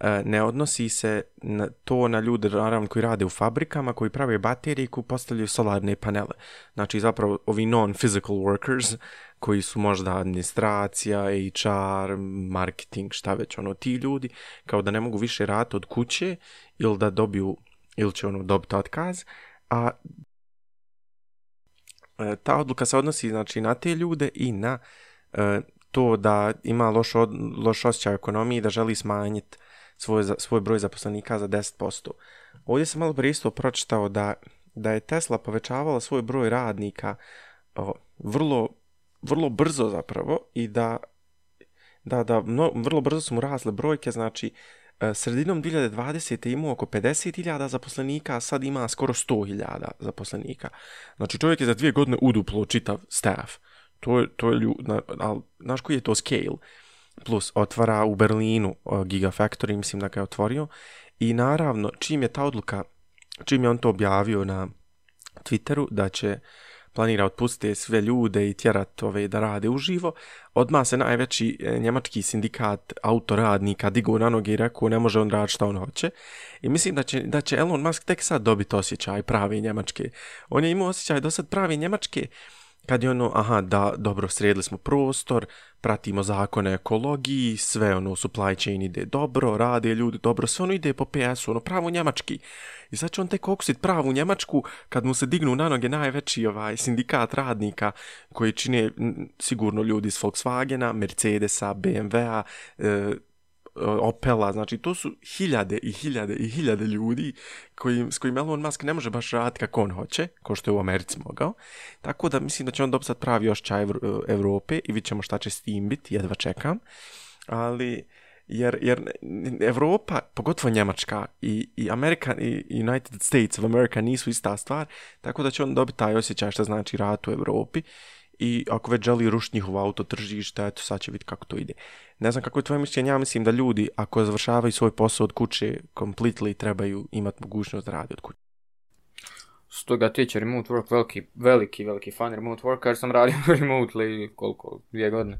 e, ne odnosi se na to na ljude naravno koji rade u fabrikama, koji prave baterije i koji postavljaju solarne panele. Znači zapravo ovi non-physical workers koji su možda administracija, HR, marketing, šta već, ono, ti ljudi kao da ne mogu više rati od kuće ili da dobiju, ili će ono dobiti otkaz, a e, ta odluka se odnosi znači na te ljude i na e, to da ima loš, od, loš osjećaj ekonomiji i da želi smanjiti svoj, svoj broj zaposlenika za 10%. Ovdje sam malo prije isto pročitao da, da je Tesla povećavala svoj broj radnika vrlo vrlo brzo zapravo i da, da, da vrlo brzo su mu rasle brojke, znači e, sredinom 2020. je imao oko 50.000 zaposlenika, a sad ima skoro 100.000 zaposlenika. Znači čovjek je za dvije godine uduplo čitav staff. To je, to je znaš koji je to scale? Plus otvara u Berlinu e, Gigafactory, mislim da ga je otvorio. I naravno, čim je ta odluka, čim je on to objavio na Twitteru, da će planira otpustiti sve ljude i tjerat ove da rade uživo, odmah se najveći e, njemački sindikat autoradnika digu na noge i rekao ne može on raditi što on hoće. I mislim da će, da će Elon Musk tek sad dobiti osjećaj pravi njemačke. On je imao osjećaj do sad pravi njemačke, kad je ono, aha, da, dobro, sredili smo prostor, pratimo zakone ekologiji, sve ono, supply chain ide dobro, rade ljudi dobro, sve ono ide po PS-u, ono, pravo njemački. I sad će on tek oksit pravu Njemačku kad mu se dignu na noge najveći ovaj sindikat radnika koji čine sigurno ljudi iz Volkswagena, Mercedesa, BMW-a, e, Opela, znači to su hiljade i hiljade i hiljade ljudi koji, s kojim Elon Musk ne može baš raditi kako on hoće, kao što je u Americi mogao. Tako da mislim da će on dobiti sad pravi čaj Evrope i vidjet ćemo šta će s tim biti, jedva čekam. Ali, jer, jer Evropa, pogotovo Njemačka i, i Amerika i United States of America nisu ista stvar, tako da će on dobiti taj osjećaj što znači rat u Europi i ako već želi rušiti njihovo auto tržište, eto sad će vidjeti kako to ide. Ne znam kako je tvoje mišljenje, ja mislim da ljudi ako završavaju svoj posao od kuće, completely trebaju imati mogućnost da radi od kuće. Stoga tiče remote work veliki, veliki, veliki fan remote work, jer sam radio remotely koliko, dvije godine.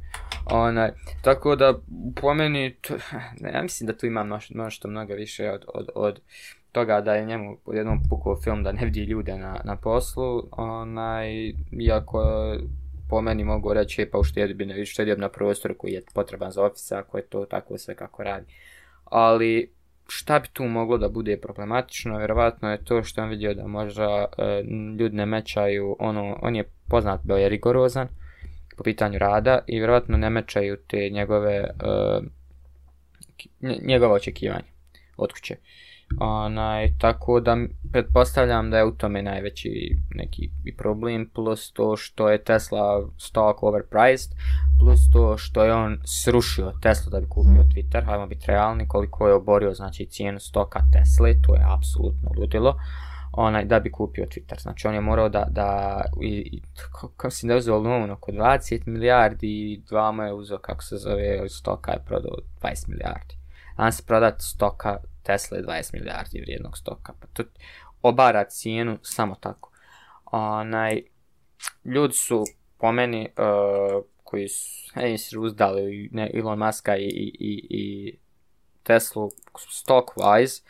Onaj, tako da, po meni, to, ne, ja mislim da tu ima nešto mnogo više od, od, od toga da je njemu jednom pukao film da ne vidi ljude na, na poslu, onaj, iako po meni mogu reći pa uštedjebine, bi na prostoru koji je potreban za ofisa, ako je to tako sve kako radi. Ali šta bi tu moglo da bude problematično, vjerovatno je to što on vidio da možda e, ljudi ne mećaju, ono, on je poznat bio je rigorozan po pitanju rada i vjerovatno ne mečaju te njegove, e, njegova očekivanja od kuće. Onaj, tako da pretpostavljam da je u tome najveći neki problem, plus to što je Tesla stock overpriced, plus to što je on srušio Tesla da bi kupio Twitter, hajmo biti realni koliko je oborio znači, cijenu stoka Tesle, to je apsolutno ludilo onaj, da bi kupio Twitter. Znači on je morao da, da i, kako si da uzeo oko 20 milijardi i dva je uzeo kako se zove stoka je prodao 20 milijardi a se prodat stoka Tesla 20 milijardi vrijednog stoka. Pa to obara cijenu samo tako. Onaj, ljudi su po meni e, koji su ne, se uzdali Elon Muska i, i, i, i Teslu Stockwise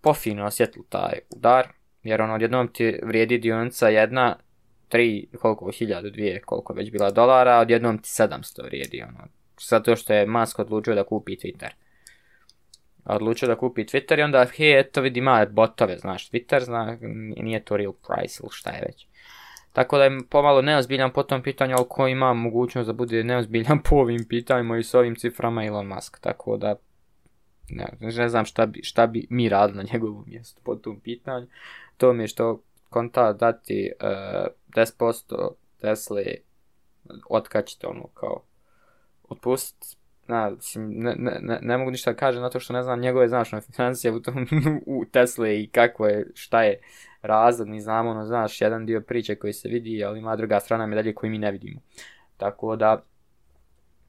pofino osjetili taj udar, jer ono odjednom ti vrijedi dionica jedna, tri, koliko, hiljadu, dvije, koliko već bila dolara, odjednom ti 700 vrijedi, ono, zato što je Musk odlučio da kupi Twitter odlučio da kupi Twitter i onda, he, eto vidi, ima botove, znaš, Twitter, zna, nije to real price ili šta je već. Tako da je pomalo neozbiljan po tom pitanju, ali ko ima mogućnost da bude neozbiljan po ovim pitanjima i s ovim ciframa Elon Musk, tako da ne, znam šta bi, šta bi mi radili na njegovom mjestu po tom pitanju. To mi je što konta dati uh, 10% Tesla otkačite ono kao otpustiti na, ne, ne, ne mogu ništa da kažem zato što ne znam njegove značne financije u, tom, u Tesle i kako je, šta je razlog, ni znamo, ono, znaš, jedan dio priče koji se vidi, ali ima druga strana medalje koju mi ne vidimo. Tako da,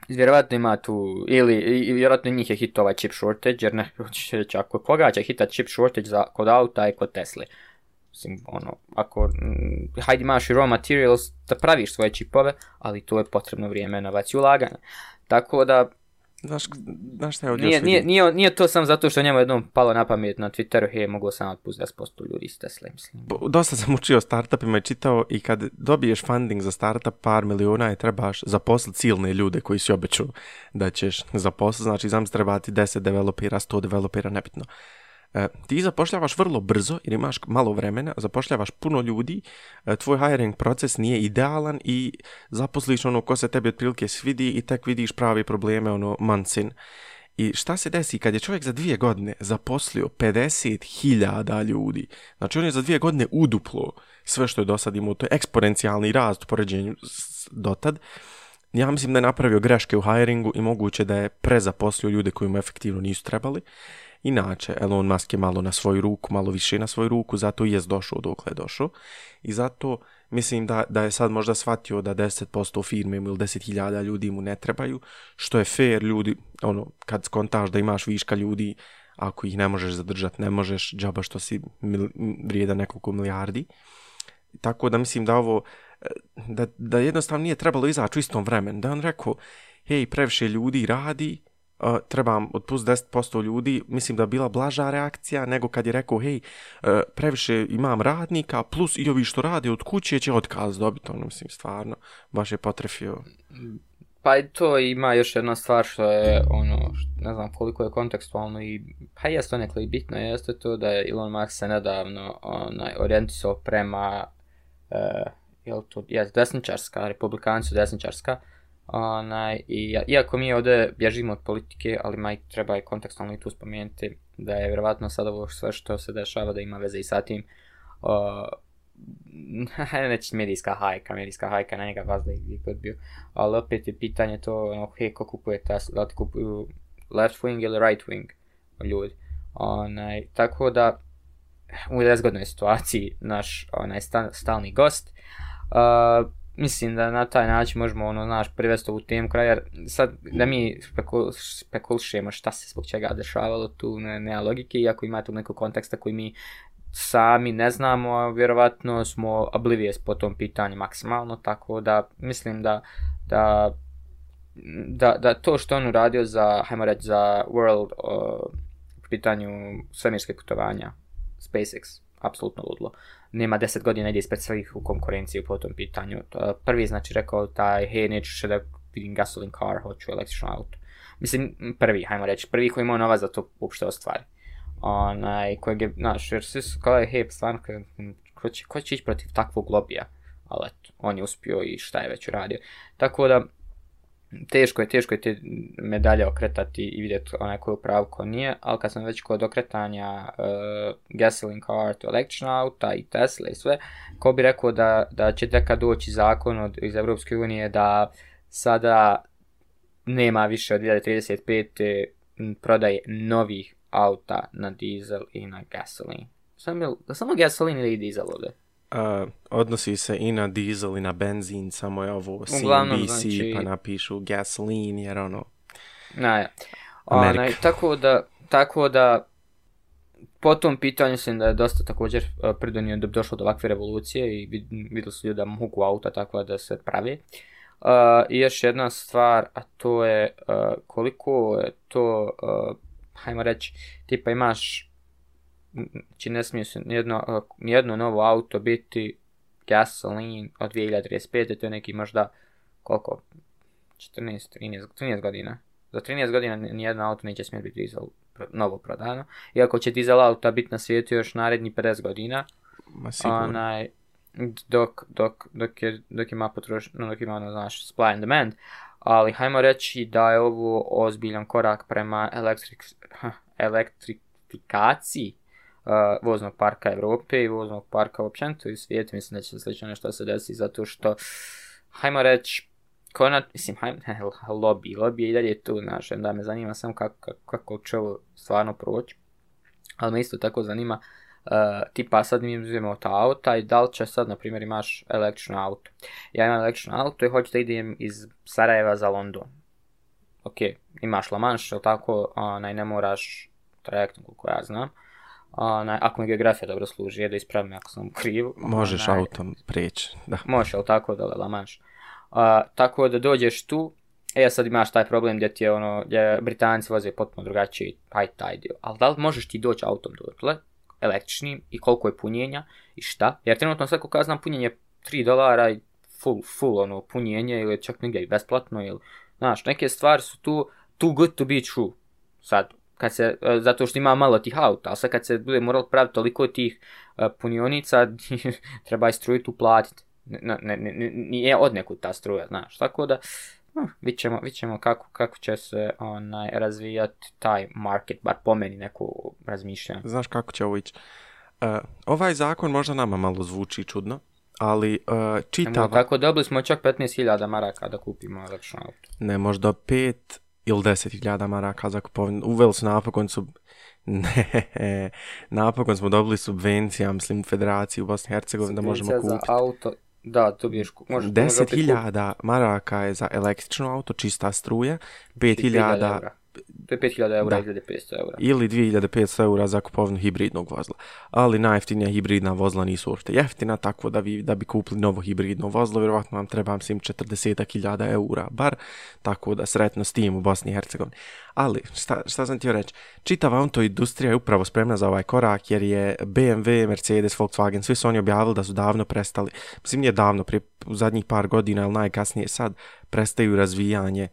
vjerovatno ima tu, ili vjerojatno njih je hit ovaj chip shortage, jer ne, će reći, ako koga će hitat chip shortage za, kod auta i kod Tesle. Mislim, ono, ako, m, mm, hajde imaš i raw materials da praviš svoje čipove, ali to je potrebno vrijeme, na i ulaganja. Tako da, Znaš, znaš šta je nije, nije, nije, to sam zato što njemu jednom palo na pamet na Twitteru, hej, mogu sam otpust 10% ljudi iz Tesla, mislim. Dosta sam učio o startupima i čitao i kad dobiješ funding za startup par miliona je trebaš zaposliti silne ljude koji si obeću da ćeš zaposliti, znači znam trebati 10 developera, 100 developera, nebitno. E, ti zapošljavaš vrlo brzo jer imaš malo vremena, zapošljavaš puno ljudi, e, tvoj hiring proces nije idealan i zaposliš ono ko se tebi otprilike svidi i tek vidiš pravi probleme, ono mancin. I šta se desi kad je čovjek za dvije godine zaposlio 50.000 ljudi? Znači on je za dvije godine uduplo sve što je do sad imao, to je eksponencijalni rast u poređenju dotad. Ja mislim da je napravio greške u hiringu i moguće da je prezaposlio ljude koji mu efektivno nisu trebali. Inače, Elon Musk je malo na svoju ruku, malo više na svoju ruku, zato i je došao dokle je došao. I zato mislim da, da je sad možda shvatio da 10% firme ili 10.000 ljudi mu ne trebaju, što je fair ljudi, ono, kad skontaš da imaš viška ljudi, ako ih ne možeš zadržati, ne možeš, džaba što si mil, vrijeda nekoliko milijardi. Tako da mislim da ovo, e, da, da jednostavno nije trebalo izaći u istom vremenu, da on rekao, hej, previše ljudi radi, uh, trebam od plus 10% ljudi, mislim da je bila blaža reakcija nego kad je rekao, hej, eh, previše imam radnika, plus i ovi što rade od kuće će otkaz dobiti, ono mislim, stvarno, baš je potrefio. Pa to ima još jedna stvar što je, ono, ne znam koliko je kontekstualno i, pa jeste nekle i bitno, jeste to da je Elon Musk se nedavno onaj, prema, uh, jel to, jes, desničarska, republikanci desničarska, Onaj, i, iako mi ovdje bježimo od politike, ali maj treba je kontekstualno i tu spomenuti da je vjerovatno sad ovo sve što se dešava da ima veze i sa tim uh, medijska hajka, medijska hajka na njega vazda i god bio, ali opet je pitanje to, ono, ko kupuje ta, da kupuju left wing ili right wing ljudi. Onaj, tako da, u nezgodnoj situaciji naš onaj stalni gost. Uh, mislim da na taj način možemo ono, znaš, privesti u temu kraj. jer sad da mi spekul, šta se zbog čega dešavalo tu, ne, nema logike, iako ima tu nekog konteksta koji mi sami ne znamo, vjerovatno smo oblivious po tom pitanju maksimalno, tako da mislim da, da, da, to što on uradio za, hajmo reći, za World, uh, pitanju svemirske putovanja, SpaceX, apsolutno ludlo. Nema deset godina ide ispred svih u konkurenciji po tom pitanju. Prvi znači rekao taj, hej, neću še da vidim gasolin car, hoću električno auto. Mislim, prvi, hajmo reći, prvi koji imao novac za to uopšte ostvari. Onaj, kojeg je, naš, jer svi su kao, hej, stvarno, ko će, ići protiv takvog lobija? Ali on je uspio i šta je već uradio. Tako da, teško je, teško je te medalje okretati i vidjeti onaj koju je nije, ali kad sam već kod okretanja eh, gasoline car to election auta i Tesla i sve, ko bi rekao da, da će teka doći zakon od, iz Europske unije da sada nema više od 2035. prodaje novih auta na dizel i na gasoline. Samo, samo gasoline ili dizel ovdje? odnosi se i na dizel i na benzin, samo je ovo CNBC Uglavnom, pa znači... pa napišu gasoline jer ono... Na, tako da, tako da po tom pitanju mislim da je dosta također e, pridonio da bi došlo do ovakve revolucije i vidjeli su da mogu auta tako da se pravi. Uh, I još jedna stvar, a to je e, koliko je to, hajmo reći, tipa imaš znači ne smije se jedno, jedno novo auto biti gasoline od 2035. To je neki možda, koliko, 14, 13, 13 godina. Za 13 godina nijedno auto neće smjeti biti dizel novo prodano. Iako će dizel auto biti na svijetu još naredni 50 godina. Ma sigurno. dok, dok, dok, je, dok ima potroš, dok ima ono, znaš, supply and demand. Ali hajmo reći da je ovo ozbiljan korak prema elektrik, elektrifikaciji Uh, voznog parka Europe i voznog parka općenito i svijetu. Mislim da će slično nešto se desi zato što, hajmo reći, konat, mislim, hajmo, lobby, lobby je i dalje tu, znaš, da me zanima samo kako, kako će ovo stvarno proći. Ali me isto tako zanima, uh, tipa sad mi uzmemo ta auta i da li će sad, na primjer, imaš električno auto. Ja imam električno auto i hoću da idem iz Sarajeva za London. Ok, imaš La Manche, tako, onaj, ne moraš Trajektom, koliko ja znam onaj, ako mi geografija dobro služi, je da ispravim ako sam krivo. Možeš autom prijeći, da. Možeš, ali tako, da lamaš. A, tako da dođeš tu, e sad imaš taj problem gdje ti je ono, gdje Britanci voze potpuno drugačiji, aj taj dio. Ali da li možeš ti doći autom dotle, električnim, i koliko je punjenja, i šta? Jer trenutno svako kako znam, punjenje 3 dolara i full, full ono, punjenje, ili čak negdje i besplatno, ili, znaš, neke stvari su tu, too good to be true. Sad, kad se, e, zato što ima malo tih auta, ali sad kad se bude moralo praviti toliko tih e, punionica, treba i struju tu platiti. nije od nekud ta struja, znaš, tako da vid vidit ćemo, kako, će se onaj, razvijati taj market, bar po meni neko razmišljanje. Znaš kako će ovo ići? E, ovaj zakon možda nama malo zvuči čudno, ali uh, čitava... tako dobili smo čak 15.000 maraka da kupimo električno auto. Ne, možda 5, ili 10.000 maraka za kupovinu. Uveli su napokon su... Ne, napokon smo dobili subvencija, mislim, u Federaciji u Bosni i Hercegovini da možemo kupiti. auto, da, to 10.000 maraka je za električno auto, čista struja, 5.000 5000 eura, eura. Ili 2500 eura za kupovnu hibridnog vozila. Ali najjeftinija hibridna vozila nisu uopšte jeftina, tako da, vi, da bi kupili novo hibridno vozilo, vjerovatno vam trebam sim 40.000 eura bar, tako da sretno s tim u Bosni i Hercegovini. Ali, šta, šta sam ti reći, čitava autoindustrija industrija je upravo spremna za ovaj korak, jer je BMW, Mercedes, Volkswagen, svi su oni objavili da su davno prestali, mislim nije davno, prije, zadnjih par godina ali najkasnije sad, prestaju razvijanje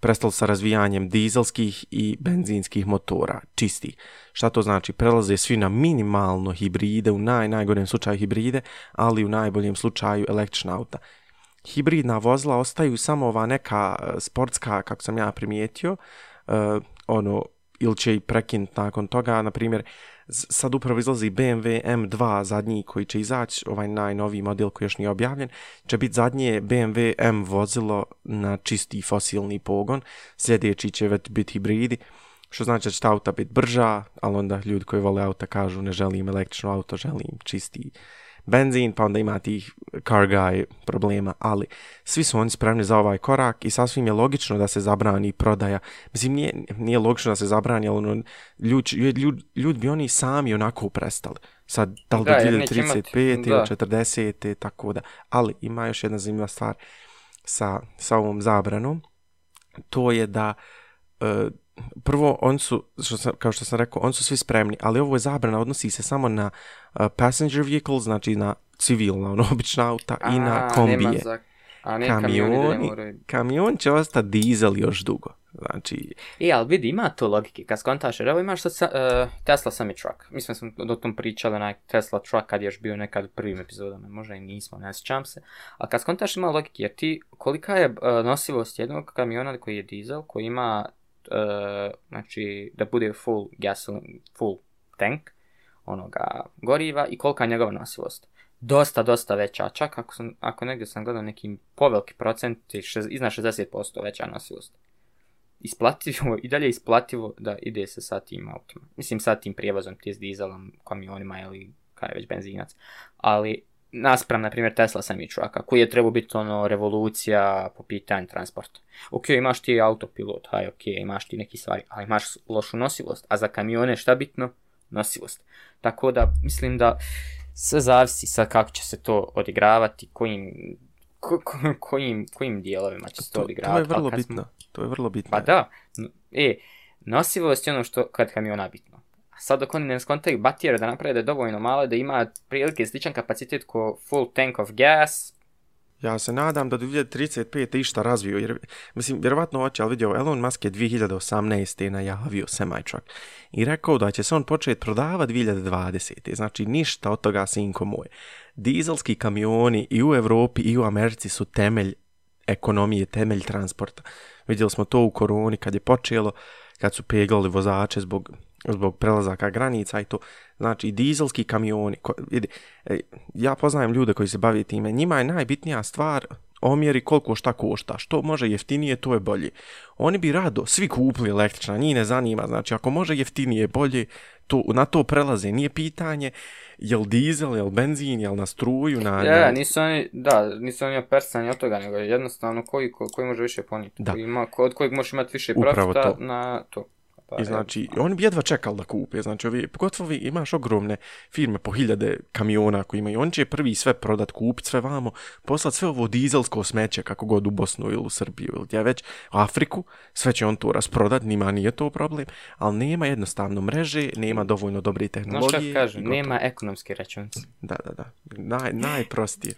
prestalo sa razvijanjem dizelskih i benzinskih motora, čistih. Šta to znači? Prelaze svi na minimalno hibride, u naj, najgorem slučaju hibride, ali u najboljem slučaju električna auta. Hibridna vozila ostaju samo ova neka e, sportska, kako sam ja primijetio, e, ono, ili će i prekinuti nakon toga, na primjer, sad upravo izlazi BMW M2 zadnji koji će izaći, ovaj najnoviji model koji još nije objavljen, će biti zadnje BMW M vozilo na čisti fosilni pogon, sljedeći će već biti hibridi, što znači da će ta auta biti brža, ali onda ljudi koji vole auta kažu ne želim električno auto, želim čisti benzin, pa onda ima tih car guy problema, ali svi su oni spremni za ovaj korak i sasvim je logično da se zabrani prodaja. Mislim, nije, nije logično da se zabrani, ali ono, ljudi bi oni sami onako prestali. Sad, da li do 2035 ili 40, e, tako da. Ali ima još jedna zanimljiva stvar sa, sa ovom zabranom. To je da e, prvo, on su, što kao što sam rekao, on su svi spremni, ali ovo je zabrana, odnosi se samo na passenger vehicles, znači na civilna, ono, obična auta i na kombije. Za... A ne kamioni, ne kamion će ostati dizel još dugo. Znači... I, e, ali vidi, ima to logike, kad skontaš, jer evo imaš uh, Tesla semi truck. Mi smo o tom pričali, na Tesla truck kad je još bio nekad u prvim epizodama, možda i nismo, ne sjećam se. A kad skontaš ima logike, jer ti, kolika je e, nosivost jednog kamiona koji je dizel, koji ima, znači, da bude full gasoline, full tank, onoga goriva i kolika je njegova nosivost. Dosta, dosta veća, čak ako, sam, ako negdje sam gledao neki poveliki procent, iznad 60% veća nosivost. Isplativo, i dalje isplativo da ide se sa tim autom Mislim sa tim prijevozom, ti s dizelom, kamionima ili kaj je već benzinac. Ali naspram, na primjer, Tesla sam i čovaka, koji je trebao biti ono revolucija po pitanju transporta. Ok, imaš ti autopilot, aj ok, imaš ti neki stvari, ali imaš lošu nosivost, a za kamione šta bitno? Nosivost. Tako da mislim da sve zavisi sad kako će se to odigravati, kojim, ko, ko, kojim, kojim dijelovima će se to, odigravati. To je vrlo bitno. To je vrlo bitno. Pa da. E, nosivost je ono što kad kam je ona bitno. A sad dok oni ne skontaju batijera da naprave da dovoljno malo da ima prilike sličan kapacitet ko full tank of gas, ja se nadam da do 2035. išta razvio, jer, mislim, vjerovatno hoće, ali vidio, Elon Musk je 2018. najavio semi i rekao da će se on početi prodavati 2020. Znači, ništa od toga, sinko moje. Dizelski kamioni i u Europi i u Americi su temelj ekonomije, temelj transporta. Vidjeli smo to u koroni kad je počelo, kad su peglali vozače zbog zbog prelazaka granica i to. Znači, dizelski kamioni. vidi, e, ja poznajem ljude koji se bave time. Njima je najbitnija stvar omjeri koliko šta košta. Što može jeftinije, to je bolje. Oni bi rado svi kupili električna, njih ne zanima. Znači, ako može jeftinije, bolje, na to prelaze. Nije pitanje jel dizel, jel benzin, jel na struju, na... Ja, nisu oni, da, nisu oni opercani od toga, nego jednostavno koji, koji može više poniti. Da. ima, od kojeg možeš imati više profita na to. Pa I znači, on oni bi jedva čekali da kupe, znači, ovi, pogotovo imaš ogromne firme po hiljade kamiona koji imaju, oni će prvi sve prodat, kupit sve vamo, poslat sve ovo dizelsko smeće kako god u Bosnu ili u Srbiju ili gdje već, U Afriku, sve će on to rasprodat, nima nije to problem, ali nema jednostavno mreže, nema dovoljno dobre tehnologije. Znaš kažu, nema ekonomski računce. Da, da, da, Naj, najprostije.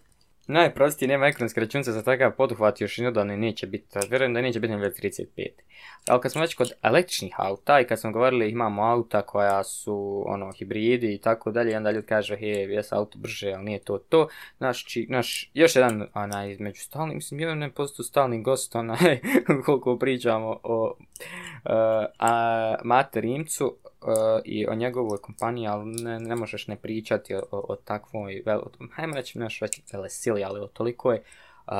Najprostiji nema ekranske računice za takav poduhvat još i dani neće biti, vjerujem da neće biti nego 35. Ali kad smo već kod električnih auta i kad smo govorili imamo auta koja su ono hibridi i tako dalje, onda ljudi kaže he, jes auto brže, ali nije to to. Naš, naš još jedan, onaj, između stalnim, mislim, jedan ne postoji stalni gost, onaj, koliko pričamo o e, a, Mate Rimcu, Uh, i o njegovoj kompaniji, ali ne, možeš ne pričati o, o takvoj, hajmo reći, neš reći velesili, ali o tolikoj uh,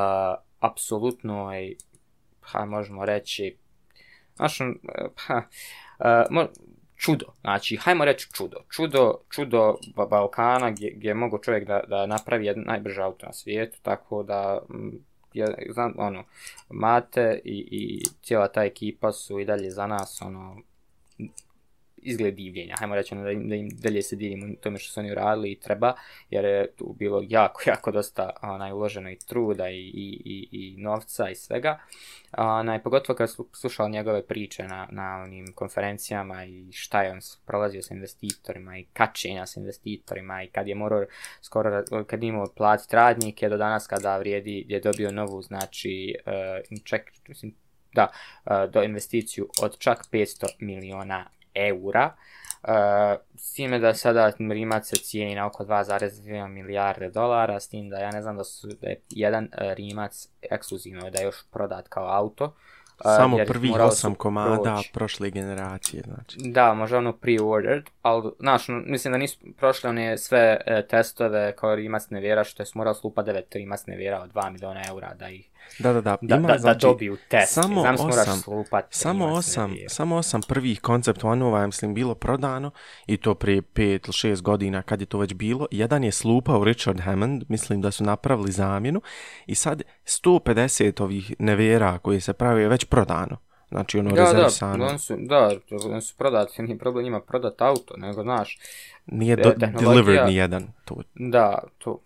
apsolutnoj, hajmo možemo reći, znaš, pa, čudo, znači, hajmo reći čudo, čudo, čudo Balkana gdje, je mogo čovjek da, da napravi jedan najbrži auto na svijetu, tako da ja znam, ono, Mate i, i cijela ta ekipa su i dalje za nas, ono, izgled divljenja. Hajmo reći ono da, im, da im dalje se divimo tome što su oni uradili i treba, jer je tu bilo jako, jako dosta onaj, uloženo i truda i, i, i, novca i svega. Onaj, pogotovo kad su slušao njegove priče na, na onim konferencijama i šta je on prolazio sa investitorima i kačenja sa investitorima i kad je morao skoro, kad je imao platiti radnike do danas kada vrijedi, je dobio novu, znači, uh, da, e, do investiciju od čak 500 miliona eura. Eh, s time da sada Rimac se cijeni na oko 2,2 milijarde dolara, s tim da ja ne znam da, su, jedan eh, Rimac ekskluzivno da je još prodat kao auto. Eh, Samo prvi osam komada prošle generacije, znači. Da, možda ono pre-ordered, ali, ono, mislim da nisu prošle one sve testove kao Rimac ne što je morao slupa 9 Rimac ne od 2 miliona eura da ih da, da, da. Ima, da, da, znači, dobiju test. Samo osam, samo, osam, samo osam prvih koncept one mislim, bilo prodano i to prije pet ili šest godina kad je to već bilo. Jedan je slupao Richard Hammond, mislim da su napravili zamjenu i sad 150 ovih nevera koji se pravi je već prodano. Znači ono da, rezervisano. Da, on su, da, on su prodati, nije problem njima prodat auto, nego znaš... Nije e, do, delivered ni jedan. To. Da, to,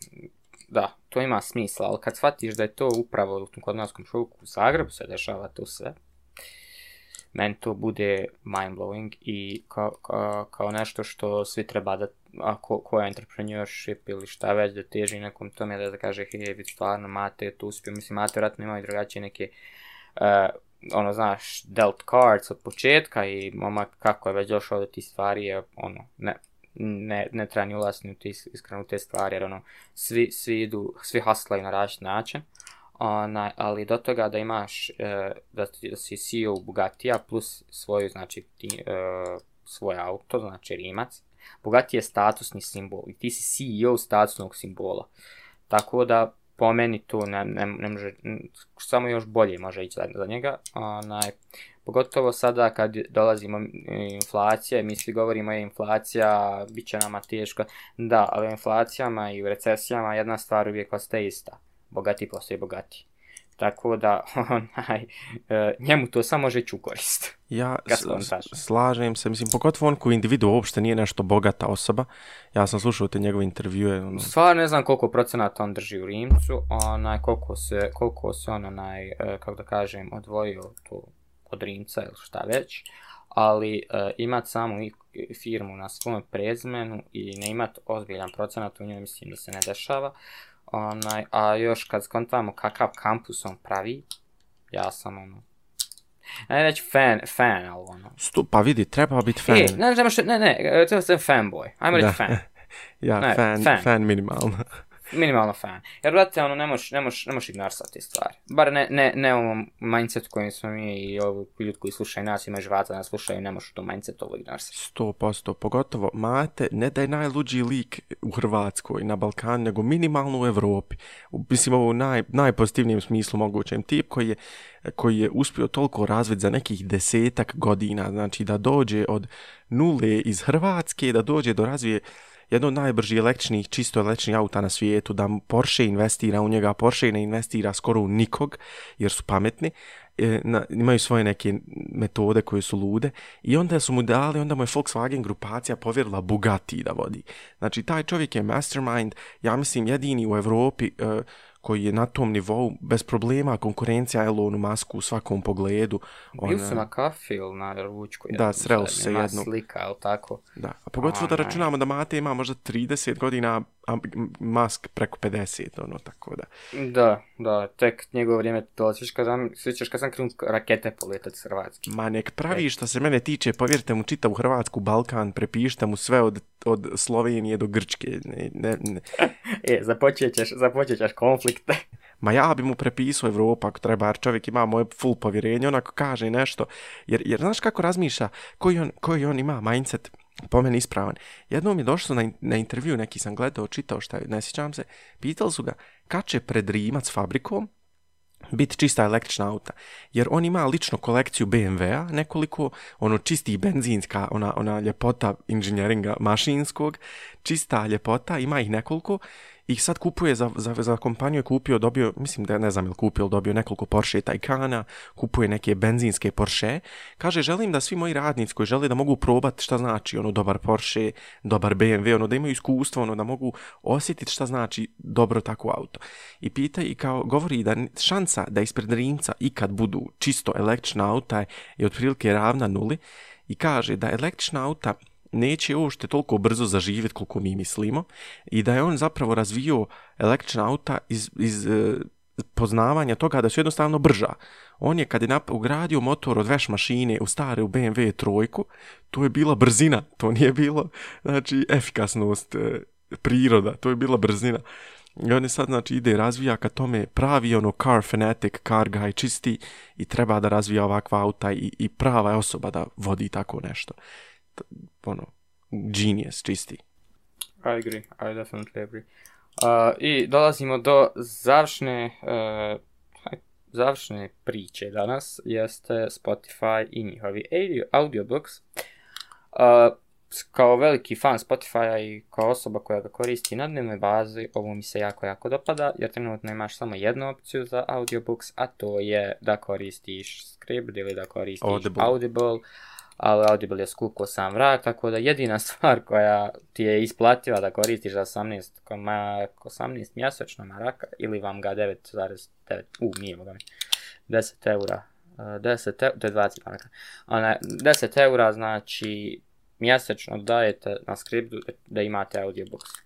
da, to ima smisla, ali kad shvatiš da je to upravo u tom kodnarskom šoku u Zagrebu se dešava to sve, meni to bude mind-blowing i kao, kao, nešto što svi treba da, ako koja je entrepreneurship ili šta već, da teži nekom tome da, da kaže, hej, vi stvarno mate to uspio, mislim, mate vjerojatno i drugačije neke e, ono, znaš, dealt cards od početka i momak kako je već došao do tih stvari je, ono, ne, ne, ne treba ni ulaziti iskreno u te stvari, jer ono, svi, svi idu, svi haslaju na različit način, ali do toga da imaš, e, da, da si CEO Bugatija plus svoju, znači, ti, e, svoj auto, znači Rimac, Bugatti je statusni simbol i ti si CEO statusnog simbola. Tako da, po meni tu ne, ne, može, samo još bolje može ići za, njega. Onaj, Pogotovo sada kad dolazimo inflacija, mi svi govorimo je inflacija, bit će nama teško. Da, ali inflacijama i u recesijama jedna stvar uvijek ostaje ista. Bogati postoji bogati. Tako da, onaj, e, njemu to samo može u korist. Ja slažem se, mislim, pogotovo on koji individu uopšte nije nešto bogata osoba. Ja sam slušao te njegove intervjue. Ono... Stvarno ne znam koliko procenata on drži u Rimcu, onaj, koliko se, koliko se on, onaj, e, kako da kažem, odvojio tu od Rimca ili šta već, ali imati e, imat samu firmu na svom prezmenu i ne imat ozbiljan procenat u njoj mislim da se ne dešava. Onaj, a još kad skontamo kakav kampus on pravi, ja sam ono, ne reći fan, fan, ali ono. pa vidi, treba biti fan. E, ne, ne, ne, ne, treba fanboy, ajmo reći fan. ja, fan, fan, fan minimalno minimalno fan. Jer, brate, ono, ne možeš ne moš, ne te stvari. Bar ne, ne, ne ovom kojim smo mi i ovu ljudi koji slušaju nas, imaju žvata da nas slušaju, ne možeš to mindset ovo ignarsati. Sto posto, pogotovo, mate, ne da je najluđi lik u Hrvatskoj, na Balkanu, nego minimalno u Europi. Mislim, ovo u najpozitivnijem smislu mogućem tip koji je koji je uspio toliko razviti za nekih desetak godina, znači da dođe od nule iz Hrvatske, da dođe do razvije jedno od najbržih električnih, čisto električnih auta na svijetu, da Porsche investira u njega, Porsche ne investira skoro u nikog, jer su pametni, e, imaju svoje neke metode koje su lude i onda su mu dali, onda mu je Volkswagen grupacija povjerila Bugatti da vodi. Znači, taj čovjek je mastermind, ja mislim jedini u Evropi e, koji je na tom nivou bez problema konkurencija Elonu Masku u svakom pogledu. Ona... Bili su na kafi ili na ručku. Da, sreli su se jednu. slika, ili tako? Da, a pogotovo da računamo da Mate ima možda 30 godina mask preko 50, ono, tako da. Da, da, tek njegovo vrijeme to. kad sam, svićeš kad sam krenut rakete poletati s Hrvatske. Ma nek pravi e. što se mene tiče, povjerite mu čitavu Hrvatsku, Balkan, prepišta mu sve od, od Slovenije do Grčke. Ne, ne, ne. e, započećeš, započećeš konflikte. Ma ja bi mu prepisao Evropa ako treba, jer čovjek ima moje full povjerenje, onako kaže nešto. Jer, jer znaš kako razmišlja, koji on, koji on ima mindset, po meni ispravan. Jednom je došlo na, na intervju, neki sam gledao, čitao šta je, ne sjećam se, pitali su ga kad će pred Rimac fabrikom biti čista električna auta. Jer on ima lično kolekciju BMW-a, nekoliko ono čistih benzinska, ona, ona ljepota inženjeringa mašinskog, čista ljepota, ima ih nekoliko i sad kupuje za, za, za kompaniju je kupio, dobio, mislim da ne znam ili kupio ili dobio nekoliko Porsche Taycana, kupuje neke benzinske Porsche. Kaže, želim da svi moji radnici koji žele da mogu probati šta znači ono dobar Porsche, dobar BMW, ono da imaju iskustvo, ono da mogu osjetiti šta znači dobro tako auto. I pita i kao govori da šansa da ispred Rimca ikad budu čisto električna auta je otprilike ravna nuli i kaže da električna auta neće uopšte toliko brzo zaživjeti koliko mi mislimo i da je on zapravo razvio električna auta iz, iz e, poznavanja toga da su jednostavno brža. On je kad je ugradio motor od veš mašine u stare u BMW trojku, to je bila brzina, to nije bilo znači efikasnost e, priroda, to je bila brzina. I on je sad znači ide razvija ka tome pravi ono car fanatic, car guy čisti i treba da razvija ovakva auta i, i prava je osoba da vodi tako nešto ono, genius, čisti. I agree, I definitely agree. Uh, I dolazimo do završne, uh, završne priče danas, jeste Spotify i njihovi audiobooks. Uh, kao veliki fan Spotify-a i kao osoba koja ga koristi na dnevnoj bazi, ovo mi se jako, jako dopada, jer trenutno imaš samo jednu opciju za audiobooks, a to je da koristiš Scribd ili da koristiš Audible. Audible ali Audible je skuko sam vrat, tako da jedina stvar koja ti je isplativa da koristiš za 18, koma, 18 mjesečno ili vam ga 9,9, u, nije mogu 10 eura, 10, e, e, to je 20 Ona, 10 eura znači mjesečno dajete na skriptu da imate audiobooks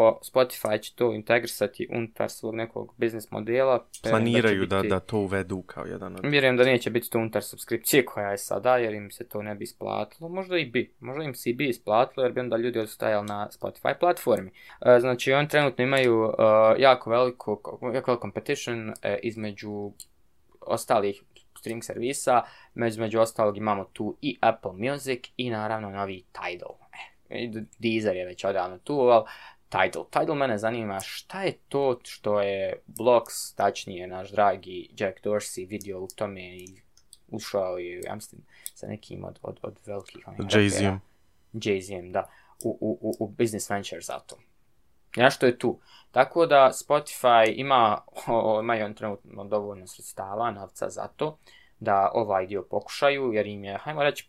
o, Spotify će to integrisati unutar svog nekog biznis modela. E, Planiraju da, da, to uvedu kao jedan od... Vjerujem da neće biti to unutar subskripcije koja je sada, jer im se to ne bi isplatilo. Možda i bi, možda im se i bi isplatilo, jer bi onda ljudi ostajali na Spotify platformi. E, znači, oni trenutno imaju e, jako veliko, jako competition e, između ostalih streaming servisa, među, među ostalog imamo tu i Apple Music i naravno novi Tidal. Deezer je već odavno tu, ali Tidal. Tidal mene zanima šta je to što je Blocks, tačnije naš dragi Jack Dorsey, vidio u tome i ušao je, ja mislim, sa nekim od, od, od velikih jay z jay da. U, u, u, business venture za to. što je tu. Tako da Spotify ima, o, imaju on trenutno dovoljno sredstava, novca za to, da ovaj dio pokušaju, jer im je, hajmo reći,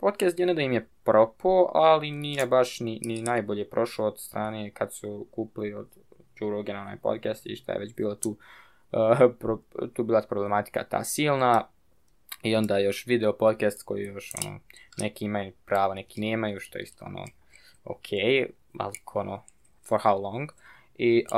Podcast jedno da im je propo, ali nije baš ni, ni najbolje prošao od strane kad su kupili od Joe onaj podcast i šta je već bilo tu, eh, tu bila problematika ta silna. I onda još video podcast koji još ono, neki imaju prava, neki nemaju, što je isto ono, ok, ali ono, for how long. I eh,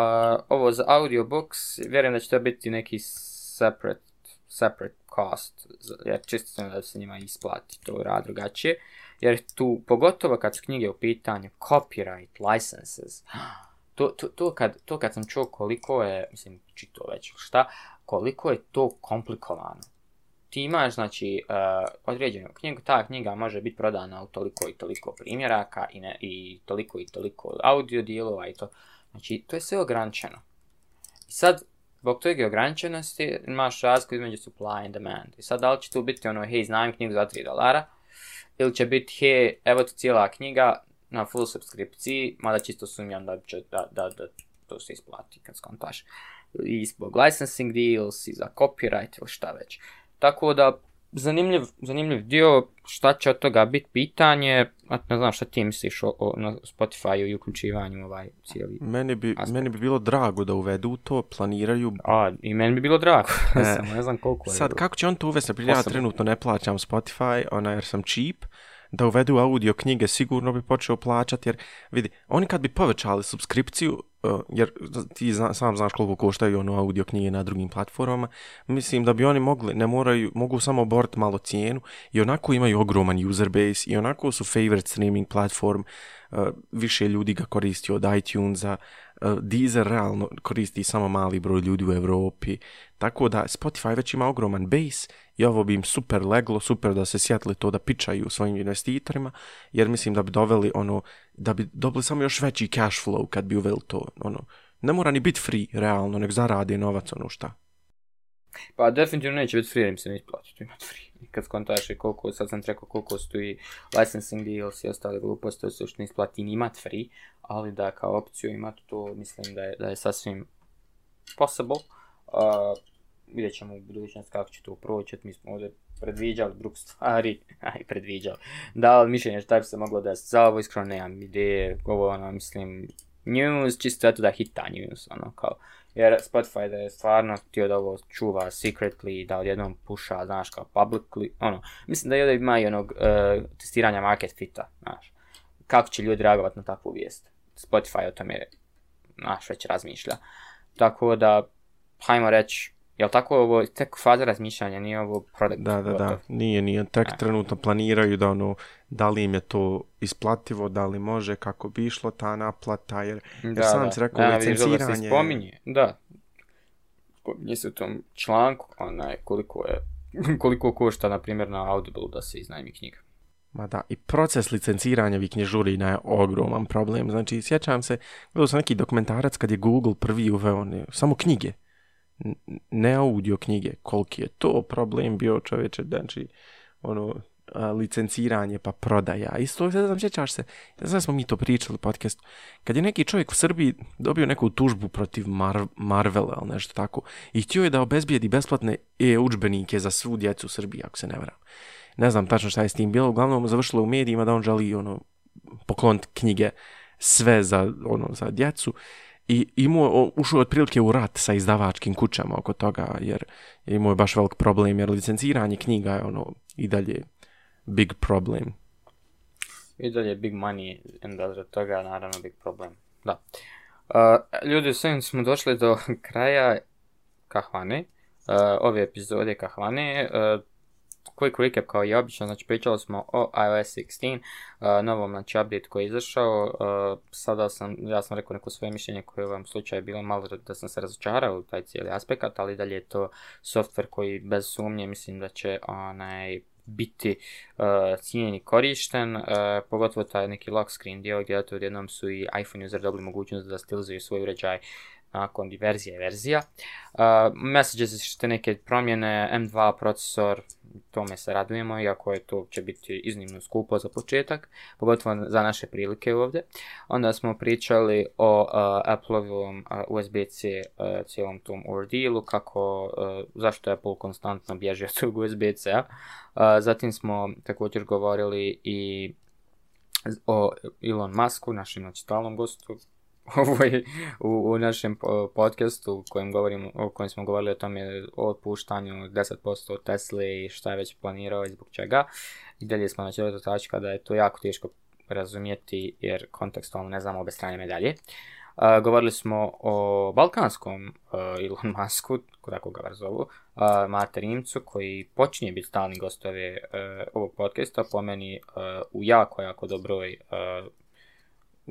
ovo za audiobooks, vjerujem da će to biti neki separate, separate cost, jer čisto da se njima isplati to rad drugačije, jer tu, pogotovo kad su knjige u pitanju, copyright, licenses, to, to, to, kad, to kad sam čuo koliko je, mislim, čito već šta, koliko je to komplikovano. Ti imaš, znači, uh, određenu knjigu, ta knjiga može biti prodana u toliko i toliko primjeraka i, i toliko i toliko audio dijelova i to. Znači, to je sve ograničeno. I sad, Zbog te ograničenosti imaš razliku između supply and demand. I sad da li će tu biti ono, hej, znam knjigu za 3 dolara, ili će biti, hej, evo ti cijela knjiga na full subskripciji, mada čisto sumnjam da, će, da, da to se isplati kad skontaš. I zbog licensing deals, i za copyright ili šta već. Tako da, zanimljiv, zanimljiv dio, šta će od toga biti pitanje, a ne znam šta ti misliš o, o na Spotify i uključivanju ovaj cijeli meni bi, meni bi bilo drago da uvedu to, planiraju... A, i meni bi bilo drago, ne znam koliko je. Sad, kako će on to uvesti, ja trenutno ne plaćam Spotify, ona jer sam cheap, da uvedu audio knjige sigurno bi počeo plaćati jer vidi, oni kad bi povećali subskripciju eh, jer ti sam znaš koliko koštaju ono audio knjige na drugim platformama, mislim da bi oni mogli, ne moraju, mogu samo boriti malo cijenu i onako imaju ogroman user base i onako su favorite streaming platform, eh, više ljudi ga koristi od iTunesa, E, Deezer realno koristi samo mali broj ljudi u Europi. Tako da Spotify već ima ogroman base i ovo bi im super leglo, super da se sjetli to da pičaju svojim investitorima, jer mislim da bi doveli ono, da bi dobili samo još veći cash flow kad bi uveli to, ono, ne mora ni biti free realno, nek zarade novac, ono šta. Pa definitivno neće biti free, im se ne isplati imati free. I kad skontaš koliko, sad sam rekao koliko su i licensing deals i ostale gluposti, to se još ne isplati imat free, ali da kao opciju imat to mislim da je, da je sasvim possible. Uh, vidjet ćemo u budućnosti kako će to proći, mi smo ovdje predviđali drug stvari, aj predviđali, dal mišljenje šta bi se moglo da za ovo iskreno nemam ideje, ovo ono, mislim, news, čisto to da hita news, ono kao, jer Spotify da je stvarno htio da ovo čuva secretly, da odjednom puša, znaš, kao publicly, ono. Mislim da je ovdje ima i onog e, testiranja market fita, znaš. Kako će ljudi reagovati na takvu vijest? Spotify o tome, znaš, već razmišlja. Tako da, hajmo reći, Jel tako ovo, tek faza razmišljanja, nije ovo product? Da, da, da, nije, nije. Tek trenutno planiraju da ono, da li im je to isplativo, da li može, kako bi išlo ta naplata, jer, jer da, sam da. rekao, da, licenciranje... Da, se spominje, da. u tom članku, onaj, koliko je, koliko košta, na primjer, na Audible da se iznajmi knjiga. Ma da, i proces licenciranja vi knježurina je ogroman problem. Znači, sjećam se, gledao sam neki dokumentarac kad je Google prvi uveo samo knjige ne audio knjige, koliki je to problem bio čovječe, znači, ono, licenciranje pa prodaja. Isto sad znam, sjećaš se, ne znam smo mi to pričali u podcastu, kad je neki čovjek u Srbiji dobio neku tužbu protiv Mar- Marvela ili nešto tako i htio je da obezbijedi besplatne e-učbenike za svu djecu u Srbiji, ako se ne varam. Ne znam tačno šta je s tim bilo, uglavnom završilo u medijima da on želi ono, poklonit knjige sve za, ono, za djecu i imao, ušao otprilike u rat sa izdavačkim kućama oko toga, jer imao je baš velik problem, jer licenciranje knjiga je ono i dalje big problem. I dalje big money, onda toga naravno big problem, da. E, ljudi, s smo došli do kraja Kahvane, e, ove epizode Kahvane. Uh, quick recap kao i obično, znači pričali smo o iOS 16, uh, novom znači, update koji je izašao, uh, sada sam, ja sam rekao neko svoje mišljenje koje u ovom slučaju je bilo malo da sam se razočarao u taj cijeli aspekt, ali dalje je to software koji bez sumnje mislim da će onaj biti uh, cijenjen i korišten, pogotovo taj neki lock screen dio gdje to odjednom su i iPhone user dobili mogućnost da stilizuju svoj uređaj nakon diverzije i verzija. Uh, za što neke promjene, M2 procesor, tome se radujemo, iako je to će biti iznimno skupo za početak, pogotovo za naše prilike ovdje. Onda smo pričali o uh, Apple-ovom USB-C uh, uh, cijelom tom ordealu, kako, zašto Apple konstantno bježi od tog USB-C-a. zatim smo također govorili i o Elon Musku, našem načitalnom gostu, ovoj, u, našem podcastu u kojem, govorim, o kojem smo govorili o tome o otpuštanju 10% od Tesle i šta je već planirao i zbog čega. I dalje smo na to tačka da je to jako teško razumjeti jer kontekstualno ne znamo obe strane medalje. Uh, govorili smo o balkanskom uh, e, Elon Musku, kako ga zovu, uh, Rimcu, koji počinje biti stalni gostovi ovog podcasta, po meni u jako, jako dobroj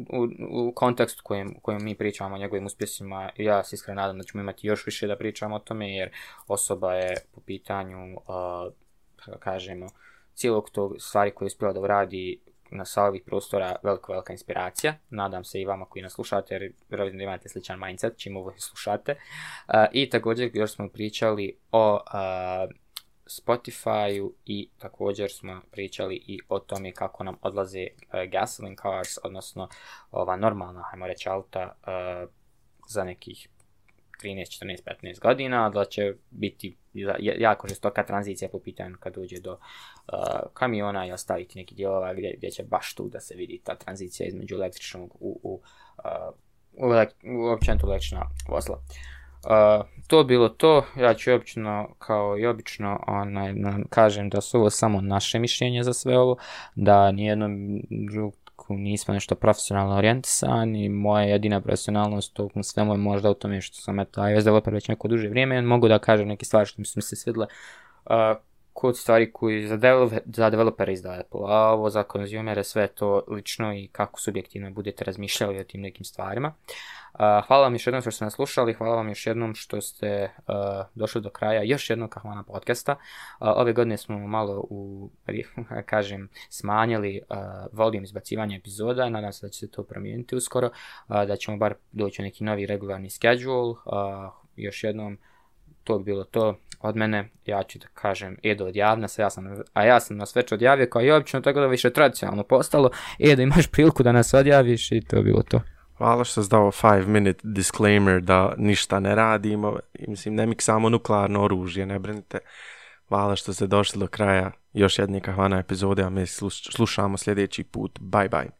u, u kontekstu kojem, kojem mi pričamo o njegovim uspjesima, ja se iskreno nadam da ćemo imati još više da pričamo o tome, jer osoba je po pitanju, uh, kažemo, cijelog tog stvari koje je uspjela da uradi na sa ovih prostora velika, velika inspiracija. Nadam se i vama koji nas slušate, jer imate sličan mindset čim ovo slušate. Uh, I također još smo pričali o uh, spotify i također smo pričali i o tome kako nam odlaze e, gasoline cars, odnosno ova normalna, hajmo reći, auta e, za nekih 13, 14, 15 godina, da će biti jako žestoka tranzicija po pitanju kad uđe do e, kamiona i ostaviti neki dijelova gdje, gdje će baš tu da se vidi ta tranzicija između električnog u, u, uh, u, u, električna vozila to bilo to, ja ću obično, kao i obično, onaj, kažem da su ovo samo naše mišljenje za sve ovo, da nijednom drugu nismo nešto profesionalno orijentisani, moja jedina profesionalnost u svemu je možda u tome što sam eto iOS developer već neko duže vrijeme, mogu da kažem neke stvari što mi su mi se svidle, kod stvari koji za, develop, za developere Apple, a ovo za konzumere sve to lično i kako subjektivno budete razmišljali o tim nekim stvarima. Hvala vam još jednom što ste nas slušali, hvala vam još jednom što ste e, došli do kraja još jednog Kahvana podcasta. ove godine smo malo u, kažem, smanjili volim izbacivanja epizoda, nadam se da će se to promijeniti uskoro, da ćemo bar doći u neki novi regularni schedule. Još jednom, to bi bilo to od mene, ja ću da kažem Edo od javna, a ja sam nas već odjavio kao i obično, tako da više tradicionalno postalo. Edo, imaš priliku da nas odjaviš i to bi bilo to. Hvala što ste dao 5 minute disclaimer da ništa ne radimo. Mislim, ne mik samo nuklearno oružje, ne brinite. Hvala što ste došli do kraja još jedne kahvana epizode, a mi slušamo sljedeći put. Bye bye.